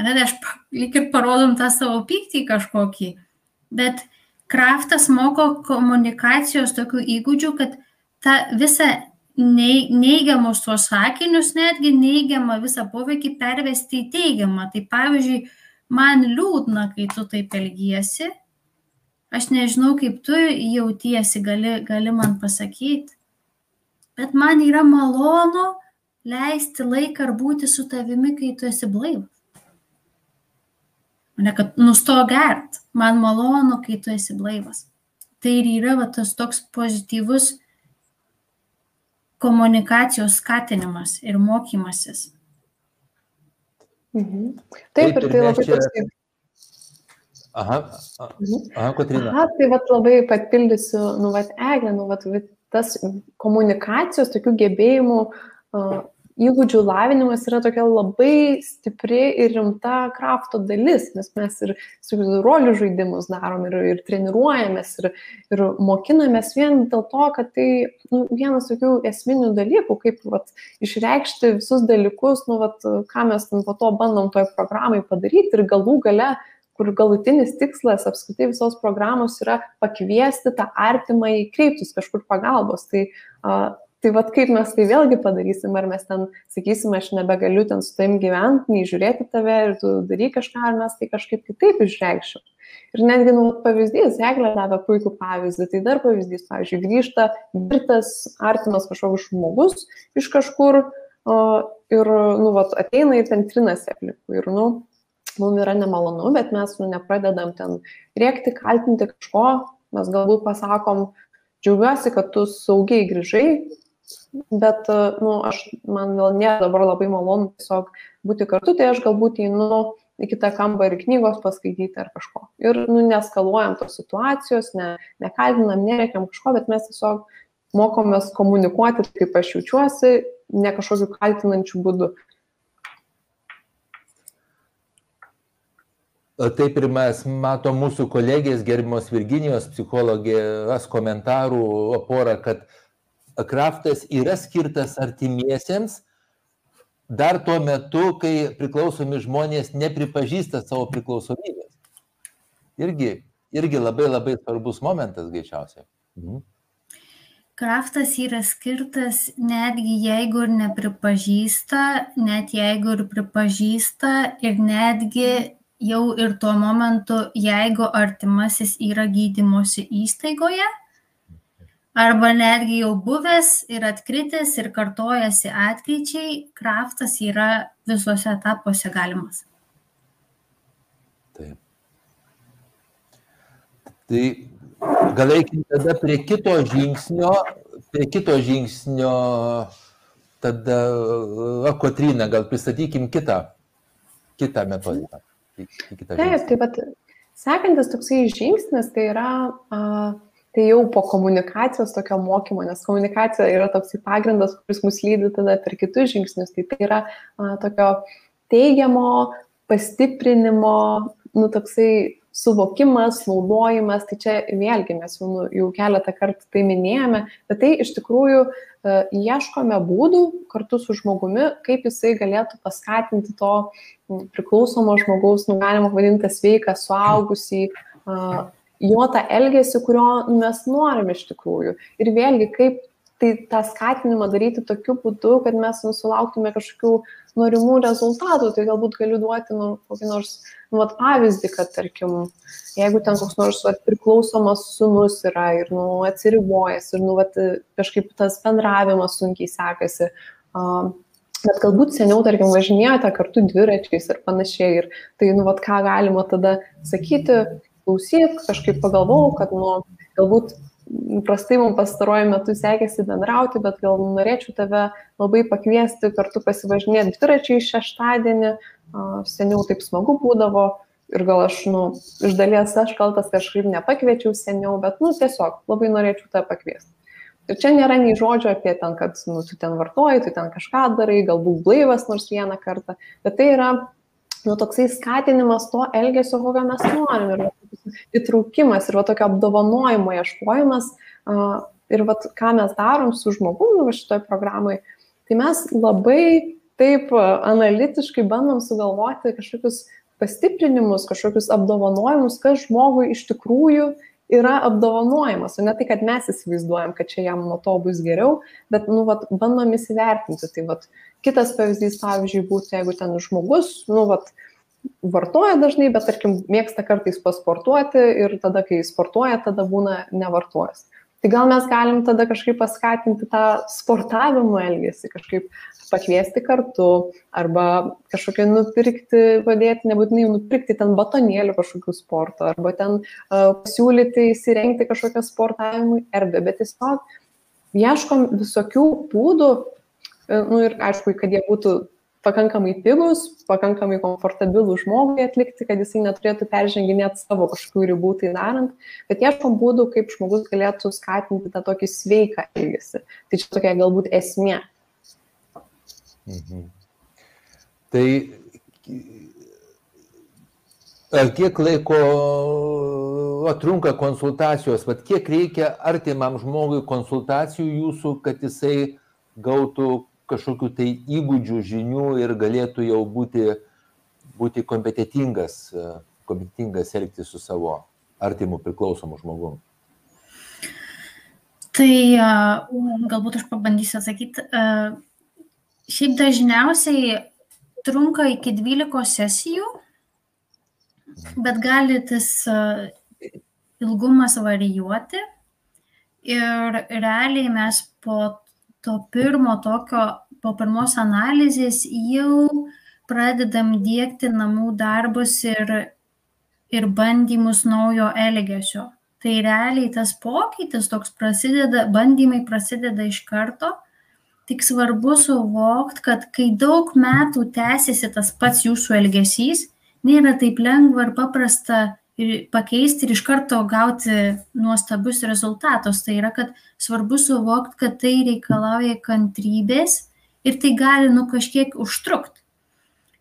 Ne, tai aš lyg ir parodom tą savo pyktį kažkokį. Bet kraftas moko komunikacijos tokių įgūdžių, kad tą visą neigiamus tuos sakinius, netgi neigiamą visą poveikį pervesti į teigiamą. Tai pavyzdžiui, man liūdna, kai tu taip elgiesi, aš nežinau, kaip tu jautiesi, gali, gali man pasakyti, bet man yra malonu leisti laiką ar būti su tavimi, kai tu esi blaivas. Ne kad nusto gert, man malonu, kai tu esi blaivas. Tai ir yra va, tas toks pozityvus komunikacijos skatinimas ir mokymasis. Mhm. Taip, ir tai labai čia... toksai. Aha, mhm. aha, Kotrina. Aha, tai vat labai papildysiu, nu, vat, Eglė, nu, vat, tas komunikacijos, tokių gebėjimų uh, įgūdžių lavinimas yra tokia labai stipri ir rimta krafto dalis, nes mes ir su rolių žaidimus darom ir, ir treniruojamės ir, ir mokinamės vien dėl to, kad tai nu, vienas tokių esminių dalykų, kaip vat, išreikšti visus dalykus, nu, vat, ką mes po to bandom toj programai padaryti ir galų gale kur galutinis tikslas apskritai visos programos yra pakviesti tą artimą į kreiptus kažkur pagalbos. Tai uh, Tai vad kaip mes tai vėlgi padarysim, ar mes ten sakysim, aš nebegaliu ten su taim gyventi, nei žiūrėti tave ir tu daryk kažką, ar mes tai kažkaip kitaip išreikšim. Ir netgi, nu, pavyzdys, Eglė davė puikų pavyzdį, tai dar pavyzdys, pavyzdžiui, grįžta girtas artimas kažkoks žmogus iš kažkur o, ir, nu, vat, ateina ir ten trinasi aplinkui. Ir, nu, mums yra nemalonu, bet mes, nu, nepradedam ten rėkti, kaltinti kažko, mes galbūt pasakom, džiaugiuosi, kad tu saugiai grįžai, bet, nu, aš, man gal nėra dabar labai malonu tiesiog būti kartu, tai aš galbūt einu į kitą kambarį knygos paskaityti ar kažko. Ir, nu, neskaluojam tos situacijos, ne, nekaltinam, nereikiam kažko, bet mes tiesiog mokomės komunikuoti, kaip aš jaučiuosi, ne kažkokiu kaltinančiu būdu. Taip ir mes matom mūsų kolegės gerbimos Virginijos psichologės komentarų porą, kad uh, kraftas yra skirtas artimiesiems dar tuo metu, kai priklausomi žmonės nepripažįsta savo priklausomybės. Irgi, irgi labai labai svarbus momentas greičiausiai. Mhm. Kraftas yra skirtas netgi jeigu ir nepripažįsta, net jeigu ir pripažįsta ir netgi jau ir tuo momentu, jeigu artimasis yra gydymosi įstaigoje, arba netgi jau buvęs ir atkritęs ir kartojasi atkryčiai, kraftas yra visuose etapuose galimas. Taip. Tai gal reikia tada prie kito žingsnio, prie kito žingsnio, tada, va, Kotrina, gal pristatykim kitą, kitą metodiką. Kitą Taip, taip pat sekantis toksai žingsnis tai yra uh, tai jau po komunikacijos tokio mokymo, nes komunikacija yra toks pagrindas, kuris mus lydi tada per kitus žingsnius, tai tai yra a, tokio teigiamo pastiprinimo, nu toksai suvokimas, naudojimas, tai čia vėlgi mes jau, nu, jau keletą kartų tai minėjome, bet tai iš tikrųjų e, ieškome būdų kartu su žmogumi, kaip jisai galėtų paskatinti to priklausomo žmogaus, nu galima vadinti sveiką, suaugusį, jo tą elgesį, kurio mes norim iš tikrųjų. Ir vėlgi, kaip tai tą skatinimą daryti tokiu būdu, kad mes nusulauktume kažkokių norimų rezultatų, tai galbūt galiu duoti nu, kokį nors nu, vat, pavyzdį, kad tarkim, jeigu ten koks nors vat, priklausomas sunus yra ir nu, atsiribojas ir nu, vat, kažkaip tas bendravimas sunkiai sekasi, uh, bet galbūt seniau, tarkim, važinėjote kartu dviračiais ir panašiai, ir tai, nu, vat, ką galima tada sakyti, klausyk, kažkaip pagalvojau, kad, nu, galbūt prastai mums pastaruoju metu sekėsi bendrauti, bet gal norėčiau tave labai pakviesti kartu pasivažinėti dviračiai šeštadienį, seniau taip smagu būdavo ir gal aš, nu, iš dalies aš kaltas kažkaip nepakviečiau seniau, bet, nu, tiesiog labai norėčiau tave pakviesti. Ir čia nėra nei žodžio apie ten, kad, nu, tu ten vartoji, tu ten kažką darai, galbūt blaivas nors vieną kartą, bet tai yra, nu, toksai skatinimas to elgesio, kokio mes norim. Ir įtraukimas ir va tokio apdovanojimo ieškojimas ir va ką mes darom su žmogumi va šitoje programai, tai mes labai taip analitiškai bandom sugalvoti kažkokius pastiprinimus, kažkokius apdovanojimus, kas žmogui iš tikrųjų yra apdovanojimas, o ne tai, kad mes įsivaizduojam, kad čia jam nuo to bus geriau, bet, nu, vat, bandom įsivertinti. Tai, vat, kitas pavyzdys, pavyzdžiui, būtų, jeigu ten žmogus, nu, vat, vartoja dažnai, bet tarkim mėgsta kartais pasportuoti ir tada, kai sportuoja, tada būna nevartojas. Tai gal mes galim tada kažkaip paskatinti tą sportavimo elgesį, kažkaip pakviesti kartu arba kažkokią nupirkti, padėti, nebūtinai nupirkti ten batonėlių kažkokių sporto arba ten uh, pasiūlyti įsirengti kažkokią sportavimui erdvę, bet tiesiog ieškom visokių būdų, nu ir aišku, kad jie būtų pakankamai pigus, pakankamai komfortabilų žmogui atlikti, kad jisai neturėtų perženginėti savo kažkokių ribų tai darant, bet ieškom būdų, kaip žmogus galėtų skatinti tą tokį sveiką elgesį. Tai čia tokia galbūt esmė. Mhm. Tai kiek laiko trunka konsultacijos, bet kiek reikia artimam žmogui konsultacijų jūsų, kad jisai gautų kažkokių tai įgūdžių, žinių ir galėtų jau būti, būti kompetitingas, kompetitingas elgtis su savo artimu priklausomu žmogumu. Tai galbūt aš pabandysiu atsakyti. Šiaip dažniausiai trunka iki 12 sesijų, bet gali tas ilgumas varijuoti. Ir realiai mes po to pirmo tokio, po pirmos analizės jau pradedam dėkti namų darbus ir, ir bandymus naujo elgesio. Tai realiai tas pokytis toks prasideda, bandymai prasideda iš karto, tik svarbu suvokti, kad kai daug metų tęsiasi tas pats jūsų elgesys, nėra taip lengva ir paprasta ir pakeisti ir iš karto gauti nuostabius rezultatus. Tai yra, kad svarbu suvokti, kad tai reikalauja kantrybės ir tai gali nu kažkiek užtrukti.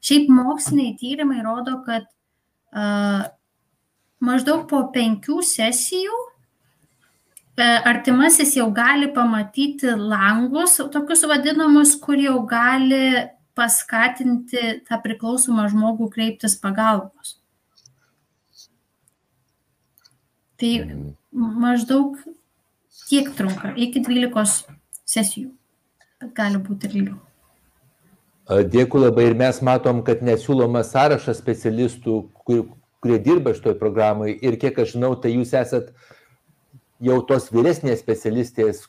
Šiaip moksliniai tyrimai rodo, kad uh, maždaug po penkių sesijų uh, artimasis jau gali pamatyti langus, tokius vadinamus, kur jau gali paskatinti tą priklausomą žmogų kreiptis pagalbos. Tai maždaug tiek trunka, iki 12 sesijų, bet gali būti ir ilgiau. Dėkui labai ir mes matom, kad nesiūlomas sąrašas specialistų, kur, kurie dirba šitoj programai ir kiek aš žinau, tai jūs esat jau tos vyresnės specialistės,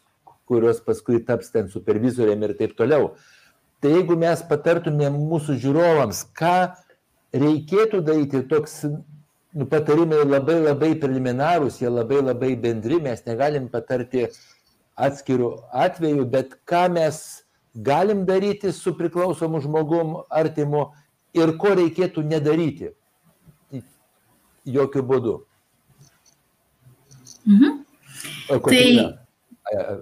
kurios paskui taps ten supervizoriam ir taip toliau. Tai jeigu mes patartumėm mūsų žiūrovams, ką reikėtų daryti, toks nu, patarimai labai labai preliminarūs, jie labai labai bendri, mes negalim patarti atskirų atvejų, bet ką mes galim daryti su priklausomu žmogum artimu ir ko reikėtų nedaryti. Jokių būdų. Mhm. O, tai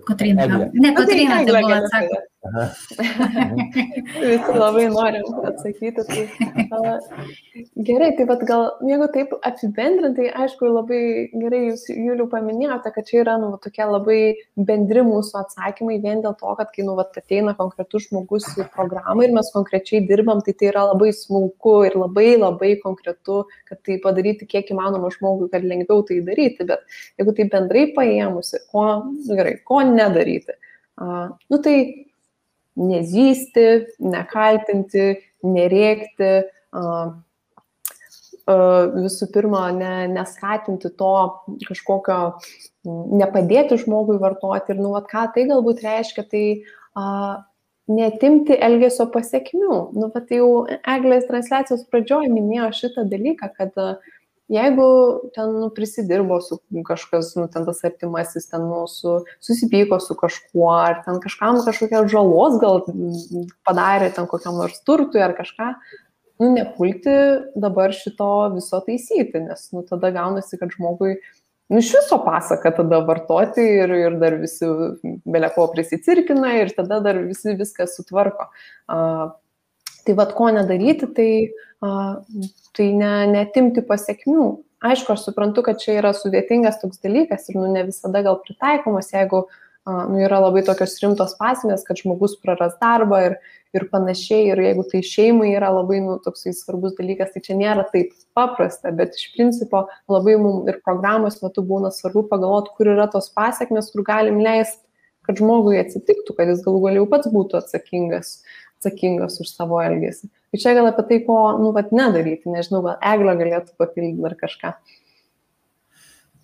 Kotryna. Ne, Kotryna, tai buvo atsakymas. Visi labai norim atsakyti. Tai, uh, gerai, tai vad gal, jeigu taip apibendrintai, aišku, labai gerai jūs, Juliu, paminėjote, kad čia yra, nu, tokie labai bendri mūsų atsakymai vien dėl to, kad kai, nu, vat, ateina konkretus žmogus į programą ir mes konkrečiai dirbam, tai tai yra labai smulku ir labai labai konkretu, kad tai padaryti kiek įmanoma žmogui, kad lengviau tai daryti, bet jeigu tai bendrai paėmusi, ko, nu, gerai, ko nedaryti nu tai nezysti, nekaltinti, nerėkti, visų pirma, ne, neskatinti to kažkokio, nepadėti žmogui vartoti ir, nu, vat, ką tai galbūt reiškia, tai a, netimti elgesio pasiekmių. Nu, bet jau Eglės transliacijos pradžioje minėjo šitą dalyką, kad a, jeigu ten nu, prisidirbo su kažkas, nu, ten tas artimasis, ten nu, su, susipyko su kažkuo, ar ten kažkam kažkokia žalos gal padarė, ten kokiam nors turtui ar kažką, nu, nepulti dabar šito viso taisyti, nes nu, tada gaunasi, kad žmogui nu, iš viso pasaka tada vartoti ir, ir dar visi beleko prisicirkina ir tada dar visi viską sutvarko. Uh, tai vad ko nedaryti, tai uh, tai ne, netimti pasiekmių. Aišku, aš suprantu, kad čia yra sudėtingas toks dalykas ir nu, ne visada gal pritaikomas, jeigu nu, yra labai tokios rimtos pasmės, kad žmogus praras darbą ir, ir panašiai, ir jeigu tai šeimai yra labai nu, toksai svarbus dalykas, tai čia nėra taip paprasta, bet iš principo labai mums ir programos metu būna svarbu pagalvoti, kur yra tos pasiekmes, kur galim leisti, kad žmogui atsitiktų, kad jis galų galiau pats būtų atsakingas, atsakingas už savo elgesį. Tai čia gal apie tai, ko, nu, vat nedaryti, nežinau, gal eglio galėtų papildyti ar kažką.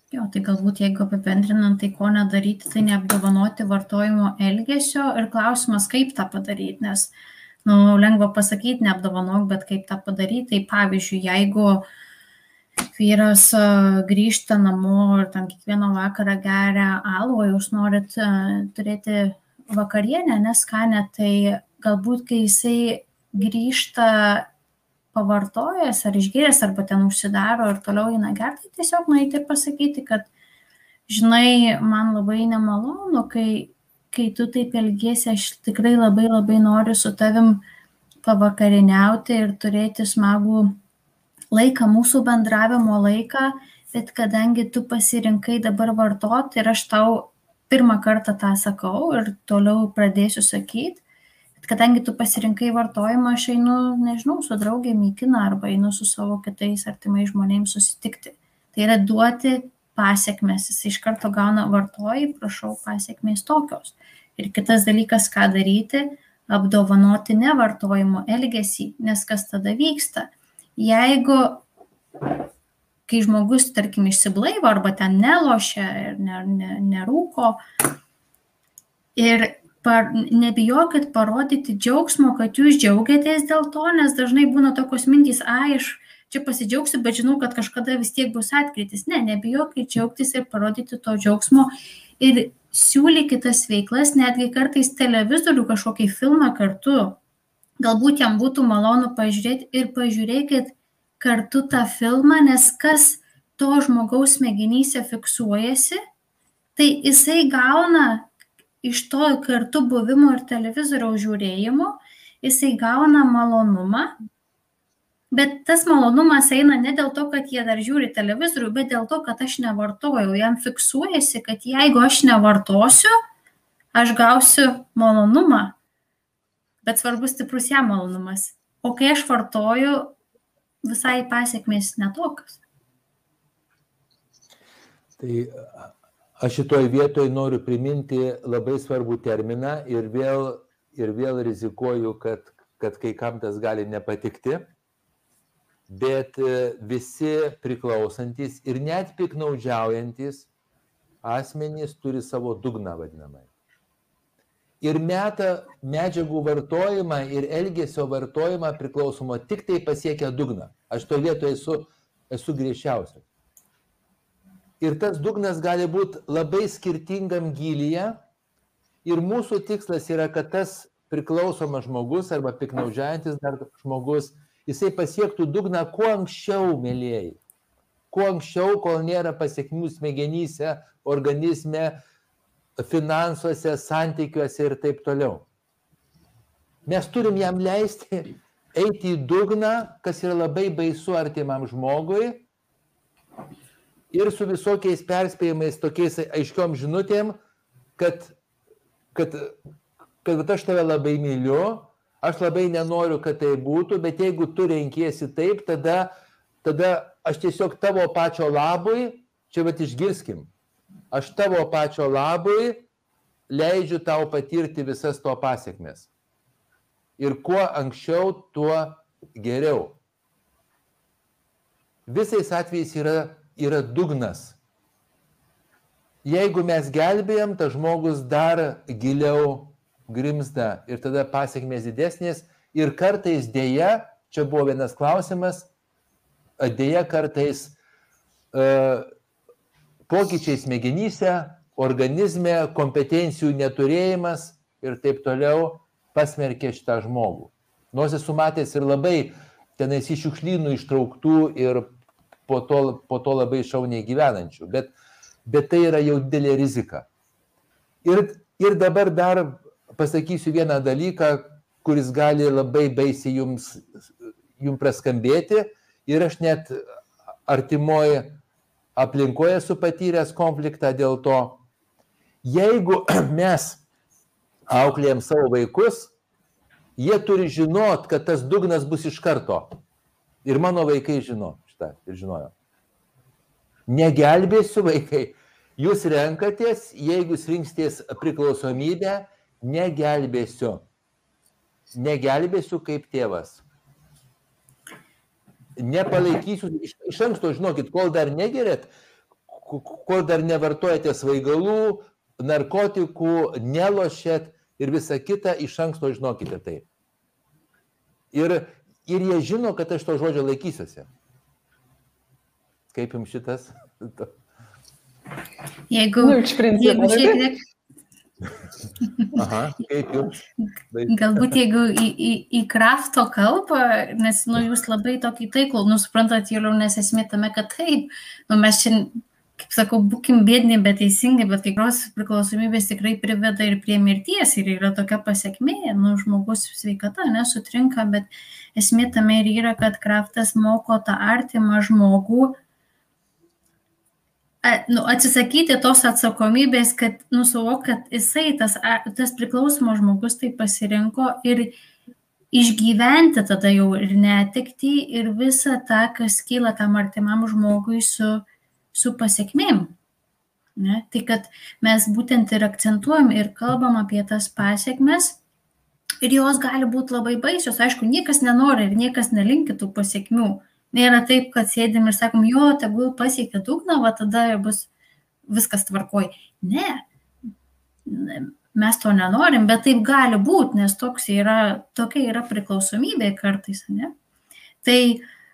Jo, tai galbūt jeigu apibendrinant, tai ko nedaryti, tai neapdovanoti vartojimo elgesio ir klausimas, kaip tą padaryti, nes, nu, lengva pasakyti, neapdovanok, bet kaip tą padaryti, tai pavyzdžiui, jeigu vyras grįžta namo ir tam kiekvieną vakarą geria alų, jūs norit turėti vakarienę, neskanę, tai galbūt, kai jisai grįžta pavartojęs ar išgėręs arba ten užsidaro ir toliau eina gerti, tai tiesiog nueiti ir pasakyti, kad žinai, man labai nemalonu, kai, kai tu taip elgėsi, aš tikrai labai labai noriu su tavim pavakariniauti ir turėti smagų laiką, mūsų bendravimo laiką, bet kadangi tu pasirinkai dabar vartoti ir aš tau pirmą kartą tą sakau ir toliau pradėsiu sakyti, kadangi tu pasirinkai vartojimą, aš einu, nežinau, su draugėm į kiną arba einu su savo kitais artimais žmonėms susitikti. Tai yra duoti pasiekmes, jis iš karto gauna vartojai, prašau pasiekmės tokios. Ir kitas dalykas, ką daryti, apdovanoti nevartojimo elgesį, nes kas tada vyksta. Jeigu, kai žmogus, tarkim, išsiblaivo arba ten nelošia ir nerūko, ir par, nebijokit parodyti džiaugsmo, kad jūs džiaugiatės dėl to, nes dažnai būna tokios mintys, ai, aš čia pasidžiaugsiu, bet žinau, kad kažkada vis tiek bus atkritis. Ne, nebijokit džiaugtis ir parodyti to džiaugsmo ir siūlykit tas veiklas, netgi kartais televizorių kažkokį filmą kartu. Galbūt jam būtų malonu pažiūrėti ir pažiūrėkit kartu tą filmą, nes kas to žmogaus smegenyse fiksuojasi, tai jisai gauna iš to kartu buvimo ir televizoriaus žiūrėjimo jisai gauna malonumą, bet tas malonumas eina ne dėl to, kad jie dar žiūri televizorių, bet dėl to, kad aš nevartojau. Jam fiksuojasi, kad jeigu aš nevartosiu, aš gausiu malonumą, bet svarbus stiprus jam malonumas. O kai aš vartoju, visai pasiekmės netokios. Tai Aš šitoj vietoj noriu priminti labai svarbų terminą ir vėl, ir vėl rizikuoju, kad, kad kai kam tas gali nepatikti, bet e, visi priklausantis ir net piknaudžiaujantis asmenys turi savo dugną vadinamai. Ir meta medžiagų vartojimą ir elgesio vartojimą priklausomą tik tai pasiekia dugną. Aš to vietoje esu, esu griežčiausias. Ir tas dugnas gali būti labai skirtingam gilyje. Ir mūsų tikslas yra, kad tas priklausomas žmogus arba piknaudžiantis dar žmogus, jisai pasiektų dugną kuo anksčiau, mėlyjei. Kuo anksčiau, kol nėra pasiekmių smegenyse, organizme, finansuose, santykiuose ir taip toliau. Mes turim jam leisti eiti į dugną, kas yra labai baisu artimam žmogui, ir su visokiais perspėjimais, tokiais aiškiom žinutėm, kad, kad, kad aš tave labai myliu, aš labai nenoriu, kad tai būtų, bet jeigu tu renkiesi taip, tada, tada aš tiesiog tavo pačio labui, čia bet išgirskim, aš tavo pačio labui leidžiu tau patirti visas to pasiekmes. Ir kuo anksčiau, tuo geriau. Visais atvejais yra, yra dugnas. Jeigu mes gelbėjom, tas žmogus dar giliau grimzda ir tada pasiekmės didesnės. Ir kartais dėja, čia buvo vienas klausimas, dėja kartais uh, pokyčiai smegenyse, organizme, kompetencijų neturėjimas ir taip toliau pasmerkė šitą žmogų. Nors esu matęs ir labai tenais iš šiukšlynų ištrauktų ir po to, po to labai šauniai gyvenančių, bet, bet tai yra jau didelė rizika. Ir, ir dabar dar pasakysiu vieną dalyką, kuris gali labai baisiai jums, jums praskambėti ir aš net artimoje aplinkoje esu patyręs konfliktą dėl to, jeigu mes auklėjam savo vaikus, jie turi žinot, kad tas dugnas bus iš karto. Ir mano vaikai žino šitą ir žinojo. Negelbėsiu vaikai. Jūs renkatės, jeigu jūs rinksitės priklausomybę, negelbėsiu. Negelbėsiu kaip tėvas nepalaikysiu, iš, iš anksto žinokit, kol dar negerėt, kol dar nevartojate svaigalų, narkotikų, nelošėt ir visa kita, iš anksto žinokite tai. Ir, ir jie žino, kad aš to žodžio laikysiuosi. Kaip jums šitas? Jeigu, nu, jeigu šiek tiek Aha, kaip jums? Galbūt jeigu į, į, į krafto kalbą, nes nu, jūs labai tokį taiklų, nu, suprantat, jau nes esmė tame, kad taip, nu, mes čia, kaip sakau, būkim bėdini, bet teisingai, bet kai kurios priklausomybės tikrai priveda ir prie mirties ir yra tokia pasiekmė, nu, žmogus sveikata nesutrinka, bet esmė tame ir yra, kad kraftas moko tą artimą žmogų nu, atsisakyti tos atsakomybės, kad nusuvok, kad jisai, tas, tas priklausomas žmogus tai pasirinko ir išgyventi tada jau ir netikti ir visą tą, kas kyla tam artimam žmogui su, su pasiekmėm. Ne? Tai kad mes būtent ir akcentuojam ir kalbam apie tas pasiekmes ir jos gali būti labai baisios. Aišku, niekas nenori ir niekas nelinkitų pasiekmių. Nėra taip, kad sėdim ir sakom, jo, tegul pasiekia dugną, va tada bus viskas tvarkoj. Ne, mes to nenorim, bet taip gali būti, nes yra, tokia yra priklausomybė kartais, ne? Tai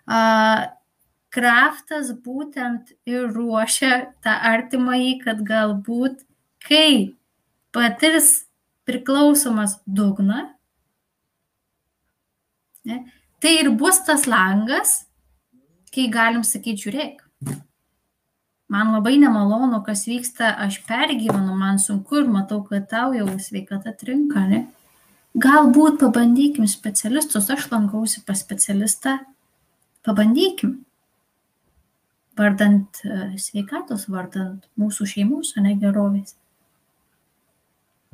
a, kraftas būtent ir ruošia tą artimąjį, kad galbūt, kai patirs priklausomas dugną, ne, tai ir bus tas langas, kai galim sakyti, žiūrėk, man labai nemalonu, kas vyksta, aš pergyvenu, man sunku ir matau, kad tau jau sveikata trinka, ne? Galbūt pabandykim specialistus, aš lankausi pas specialistą, pabandykim. Vardant e, sveikatos, vardant mūsų šeimos, o ne gerovės.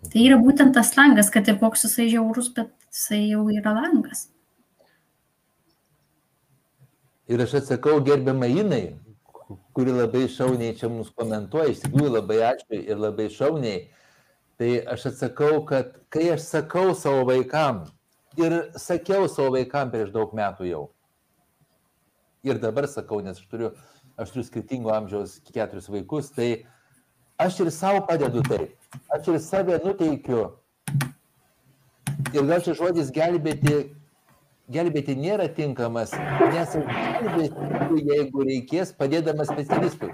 Tai yra būtent tas langas, kad ir koks jisai žiaurus, bet jisai jau yra langas. Ir aš atsakau gerbiamą Inai, kuri labai šauniai čia mums komentuoja, iš tikrųjų labai ačiū ir labai šauniai. Tai aš atsakau, kad kai aš sakau savo vaikam ir sakiau savo vaikam prieš daug metų jau, ir dabar sakau, nes aš turiu, aš turiu skirtingo amžiaus keturis vaikus, tai aš ir savo padedu taip, aš ir save nuteikiu. Ir gal čia žodis gelbėti gelbėti nėra tinkamas, nes aš gelbėsiu, jeigu reikės, padėdamas specialistui.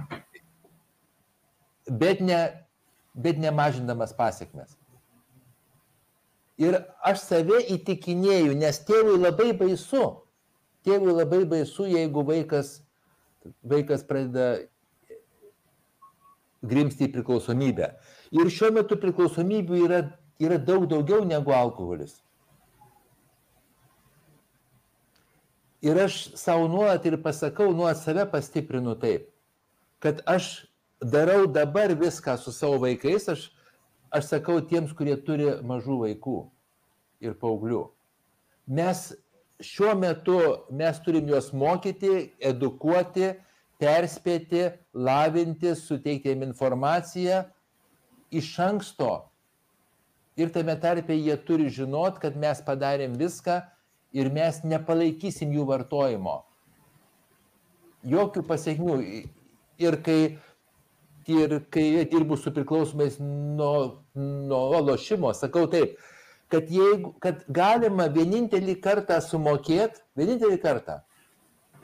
Bet, ne, bet nemažindamas pasiekmes. Ir aš save įtikinėjau, nes tėvui labai baisu. Tėvui labai baisu, jeigu vaikas, vaikas pradeda grimsti į priklausomybę. Ir šiuo metu priklausomybių yra, yra daug daugiau negu alkoholis. Ir aš savo nuolat ir pasakau, nuolat save pastiprinu taip, kad aš darau dabar viską su savo vaikais, aš, aš sakau tiems, kurie turi mažų vaikų ir paauglių. Mes šiuo metu mes turim juos mokyti, edukuoti, perspėti, lavinti, suteikti jiem informaciją iš anksto, ir tame tarpe jie turi žinot, kad mes padarėm viską ir mes nepalaikysim jų vartojimo. Jokių pasiekmių. Ir kai, ir kai dirbu su priklausomais nuo, nuo lošimo, sakau taip, kad, jeigu, kad galima vienintelį kartą sumokėti, vienintelį kartą.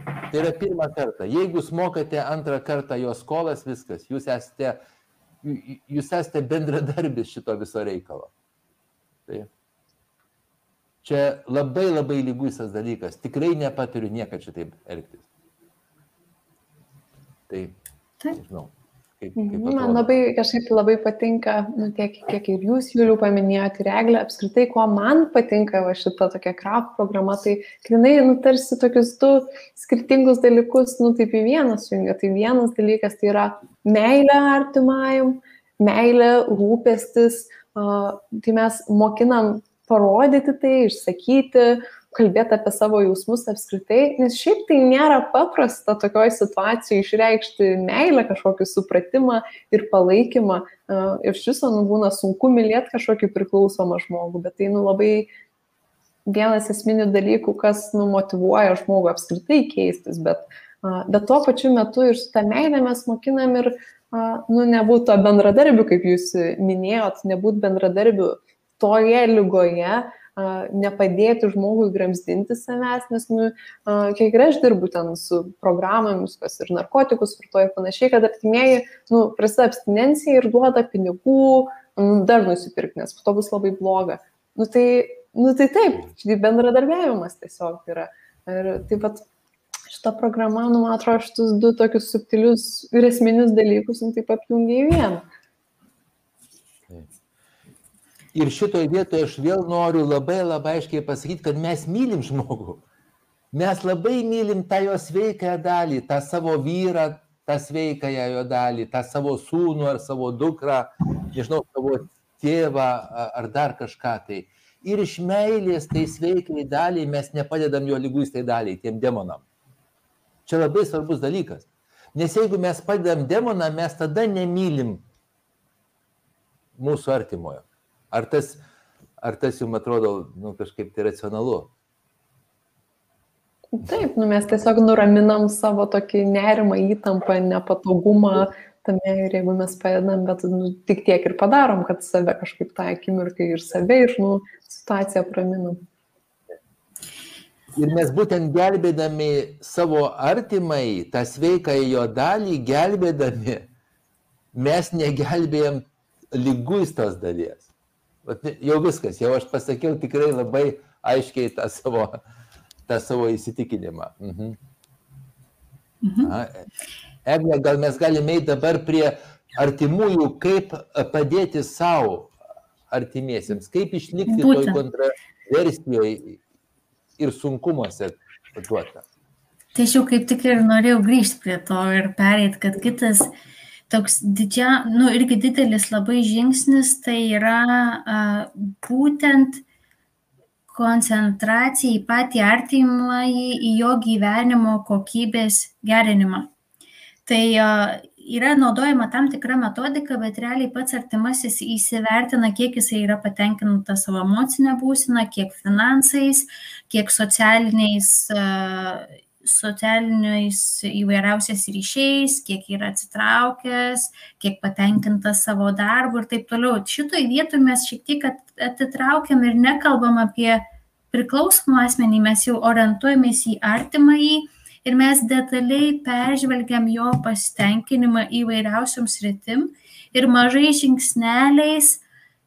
Tai yra pirmą kartą. Jeigu jūs mokate antrą kartą jo skolas, viskas, jūs esate, jūs esate bendradarbis šito viso reikalo. Tai. Čia labai labai lyguisas dalykas. Tikrai nepaturiu niekad šitaip elgtis. Tai, nežinau. Kaip, kaip mhm, Man labai kažkaip labai patinka, nu, tiek kiek ir jūs, Juliu, paminėjote, ir Eglė, apskritai, kuo man patinka va, šita tokia kraft programa, tai jinai, nu, tarsi tokius du skirtingus dalykus, nu, taip į vieną sujungia. Tai vienas dalykas tai yra meilė artimajam, meilė, rūpestis, uh, tai mes mokinam parodyti tai, išsakyti, kalbėti apie savo jausmus apskritai, nes šiaip tai nėra paprasta tokioj situacijoje išreikšti meilę, kažkokį supratimą ir palaikymą. Iš viso nu, būna sunku mylėti kažkokį priklausomą žmogų, bet tai nu, labai vienas esminių dalykų, kas nu, motivuoja žmogų apskritai keistis, bet, bet tuo pačiu metu ir su tą meilę mes mokinam ir nu, nebūtų bendradarbių, kaip jūs minėjot, nebūtų bendradarbių toje lygoje, nepadėti žmogui gramzdinti savęs, nes, nu, kiek ir aš dirbu ten su programomis, kas ir narkotikus vartoja ir panašiai, kad artimieji, nu, prasideda abstinencija ir duoda pinigų dar nusipirkti, nes po to bus labai bloga. Nu tai, nu, tai taip, bendradarbiavimas tiesiog yra. Ir taip pat šita programa, nu, man atrodo, šitus du tokius subtilius ir esminius dalykus, nu, taip apjungia į vieną. Ir šitoje vietoje aš vėl noriu labai labai aiškiai pasakyti, kad mes mylim žmogų. Mes labai mylim tą jo sveikąją dalį, tą savo vyrą, tą sveikąją jo dalį, tą savo sūnų ar savo dukrą, nežinau, savo tėvą ar dar kažką tai. Ir iš meilės tai sveikai daliai mes nepadedam jo lyguistai daliai, tiem demonam. Čia labai svarbus dalykas. Nes jeigu mes padedam demonam, mes tada nemylim mūsų artimojo. Ar tas, ar tas jums atrodo nu, kažkaip tai racionalu? Taip, nu, mes tiesiog nuraminam savo tokį nerimą, įtampą, nepatogumą tame ir jeigu mes padedam, bet nu, tik tiek ir padarom, kad save kažkaip tą akimirką ir save ir nu, situaciją praminam. Ir mes būtent gelbėdami savo artimai, tą sveiką jo dalį, gelbėdami, mes negelbėjom lyguistos dalies. Jau viskas, jau aš pasakiau tikrai labai aiškiai tą savo, tą savo įsitikinimą. Mhm. Mhm. Egle, gal mes galime eiti dabar prie artimųjų, kaip padėti savo artimiesiems, kaip išlikti toj kontroversijoje ir sunkumuose duota. Tai aš jau kaip tik ir norėjau grįžti prie to ir pereiti, kad kitas uh, toks didžia, nu, irgi didelis labai žingsnis, tai yra a, būtent koncentracija į patį artimąjį, į jo gyvenimo kokybės gerinimą. Tai a, yra naudojama tam tikra metodika, bet realiai pats artimasis įsivertina, kiek jisai yra patenkintas savo emocinę būseną, kiek finansais, kiek socialiniais socialiniais įvairiausiais ryšiais, kiek yra atsitraukęs, kiek patenkintas savo darbu ir taip toliau. Šitoj vietoj mes šiek tiek atitraukiam ir nekalbam apie priklausomą asmenį, mes jau orientuojamės į artimąjį ir mes detaliai peržvelgiam jo pasitenkinimą įvairiausiom sritim ir mažai žingsneliais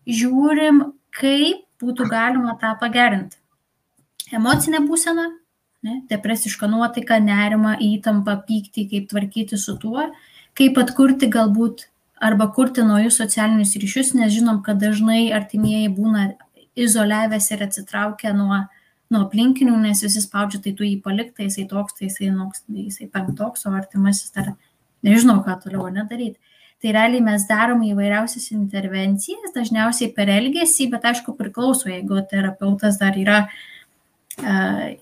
žiūrim, kaip būtų galima tą pagerinti. Emocinė būsena, ne, depresišką nuotaiką, nerimą, įtampą, pyktį, kaip tvarkyti su tuo, kaip atkurti galbūt arba kurti naujus socialinius ryšius, nes žinom, kad dažnai artimieji būna izoliavęs ir atsitraukę nuo, nuo aplinkinių, nes visi spaudžia, tai tu jį paliktai, tai jisai toks, tai jisai, noks, tai jisai penktoks, o artimasis dar nežinau, ką toliau nedaryti. Tai realiai mes darom įvairiausias intervencijas, dažniausiai per elgesį, bet aišku priklauso, jeigu terapeutas dar yra uh,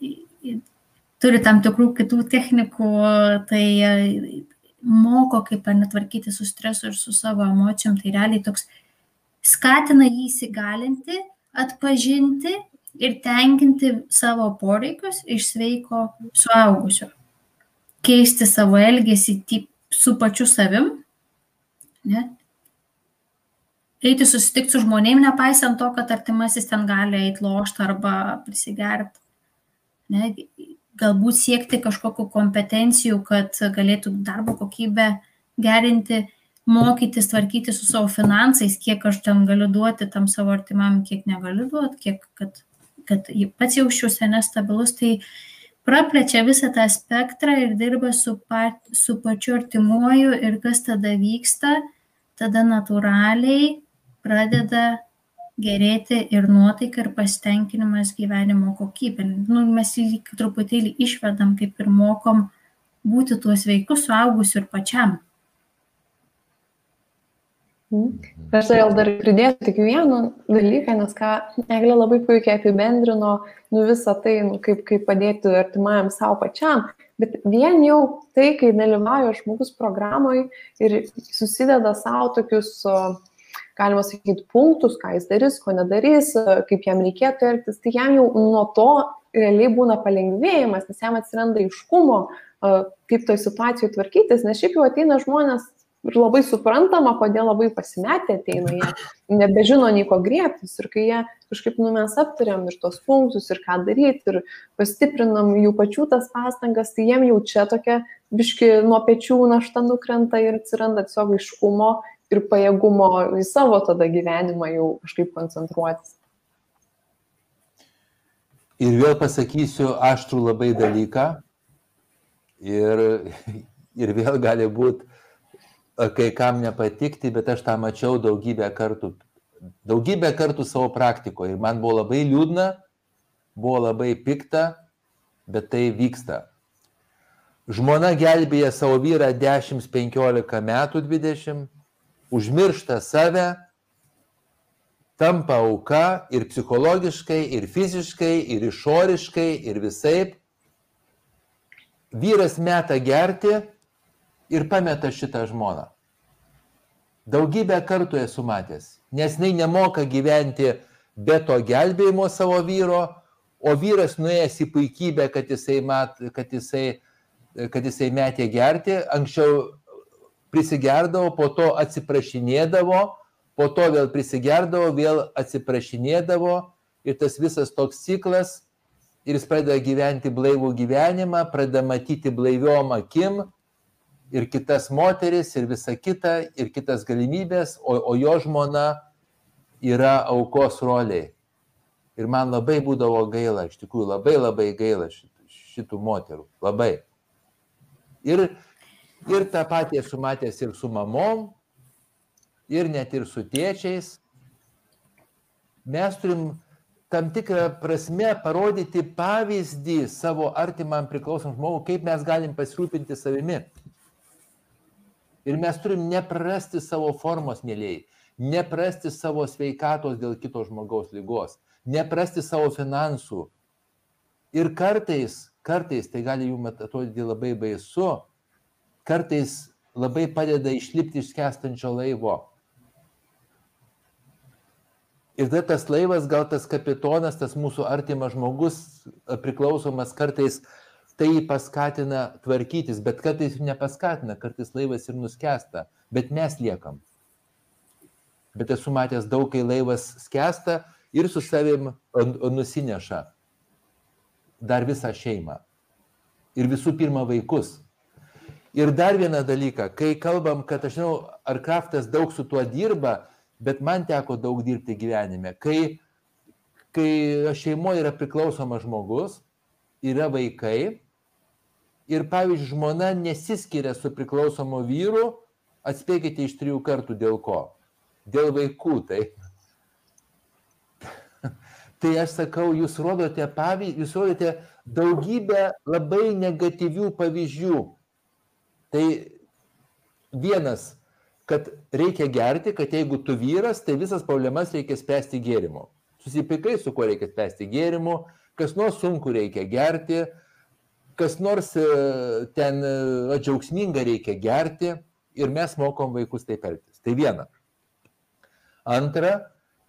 turi tam tikrų kitų technikų, tai e, moko, kaip netvarkyti su stresu ir su savo emocijom, tai realiai toks skatina jį įsigalinti, atpažinti ir tenkinti savo poreikius iš sveiko suaugusio. Keisti savo elgesį su pačiu savim, ne? eiti susitikti su žmonėm, nepaisant to, kad artimasis ten gali eiti lošti arba prisigerti. Ne? Galbūt siekti kažkokiu kompetencijų, kad galėtų darbo kokybę gerinti, mokytis tvarkyti su savo finansais, kiek aš ten galiu duoti tam savo artimam, kiek negaliu duoti, kiek, kad, kad pats jausčiausi nestabilus, tai praplečia visą tą spektrą ir dirba su, pat, su pačiu artimuoju ir kas tada vyksta, tada natūraliai pradeda gerėti ir nuotaika, ir pasitenkinimas gyvenimo kokybė. Nu, mes jį truputėlį išvedam, kaip ir mokom būti tuo sveiku, suaugusiu ir pačiam. Mhm. Aš gal dar pridėsiu tik vieną dalyką, nes ką Eglė labai puikiai apibendrino, nu visą tai, nu, kaip, kaip padėti artimajam savo pačiam, bet vien jau tai, kai dalyvauja žmogus programai ir susideda savo tokius, galima sakyti, punktus, ką jis darys, ko nedarys, kaip jam reikėtų elgtis, tai jam jau nuo to realiai būna palengvėjimas, nes jam atsiranda iškumo, kaip toj situacijoje tvarkytis, nes šiaip jau ateina žmonės ir labai suprantama, kodėl labai pasimetę ateina, jie nebežino nei ko griebtis ir kai jie kažkaip nu, mes aptariam ir tos punktus ir ką daryti ir pastiprinam jų pačių tas pastangas, tai jiem jau čia tokia biški nuo pečių našta nukrenta ir atsiranda tiesiog iškumo ir pajėgumo į savo tada gyvenimą jau kažkaip koncentruotis. Ir vėl pasakysiu aštrų labai dalyką. Ir, ir vėl gali būti kai kam nepatikti, bet aš tą mačiau daugybę kartų, daugybę kartų savo praktikoje ir man buvo labai liūdna, buvo labai pikta, bet tai vyksta. Žmona gelbėja savo vyrą 10-15 metų, 20, užmiršta save, tampa auka ir psichologiškai, ir fiziškai, ir išoriškai, ir visaip. Vyras meta gerti, ir pameta šitą žmoną. Daugybę kartų esu matęs, nes jinai nemoka gyventi be to gelbėjimo savo vyro, o vyras nuėjęs į puikybę, kad jisai, mat, kad jisai, kad jisai metė gerti, anksčiau prisigerdavo, po to atsiprašinėdavo, po to vėl prisigerdavo, vėl atsiprašinėdavo ir tas visas toks ciklas ir jis pradeda gyventi blaivų gyvenimą, pradeda matyti blaiviom akim ir kitas moteris, ir visa kita, ir kitas galimybės, o, o jo žmona yra aukos roliai. Ir man labai būdavo gaila, iš tikrųjų labai labai gaila šitų, šitų moterų, labai. Ir, ir tą patį esu matęs ir su mamom, ir net ir su tėčiais. Mes turim tam tikrą prasme parodyti pavyzdį savo artimam priklausom žmogui, kaip mes galim pasirūpinti savimi. Ir mes turim neprarasti savo formos, mėlyjei, neprarasti savo sveikatos dėl kito žmogaus lygos, neprarasti savo finansų. Ir kartais, kartais tai gali jums atrodyti labai baisu, kartais labai padeda išlipti iš kestančio laivo. Ir tada tas laivas, gal tas kapitonas, tas mūsų artimas žmogus, priklausomas kartais tai jį paskatina tvarkytis, bet kartais ir nepaskatina, kartais laivas ir nuskesta, bet mes liekam. Bet esu matęs daug, kai laivas skesta ir su savim nusineša dar visą šeimą. Ir visų pirma vaikus. Ir dar vieną dalyką, kai kalbam, kad aš žinau, ar Kraftas daug su tuo dirba, bet man teko daug dirbti gyvenime. Kai, kai šeimoje yra priklausomas žmogus, yra vaikai, ir pavyzdžiui žmona nesiskiria su priklausomu vyru, atspėkite iš trijų kartų dėl ko. Dėl vaikų, tai. tai aš sakau, jūs rodote pavyzdį, jūs rodote daugybę labai negatyvių pavyzdžių. Tai vienas, kad reikia gerti, kad jeigu tu vyras, tai visas problemas reikia spręsti gėrimu. Susipikai, su kuo reikia spręsti gėrimu, kas nors sunku reikia gerti, kas nors e, ten e, džiaugsminga reikia gerti ir mes mokom vaikus taip elgtis. Tai viena. Antra,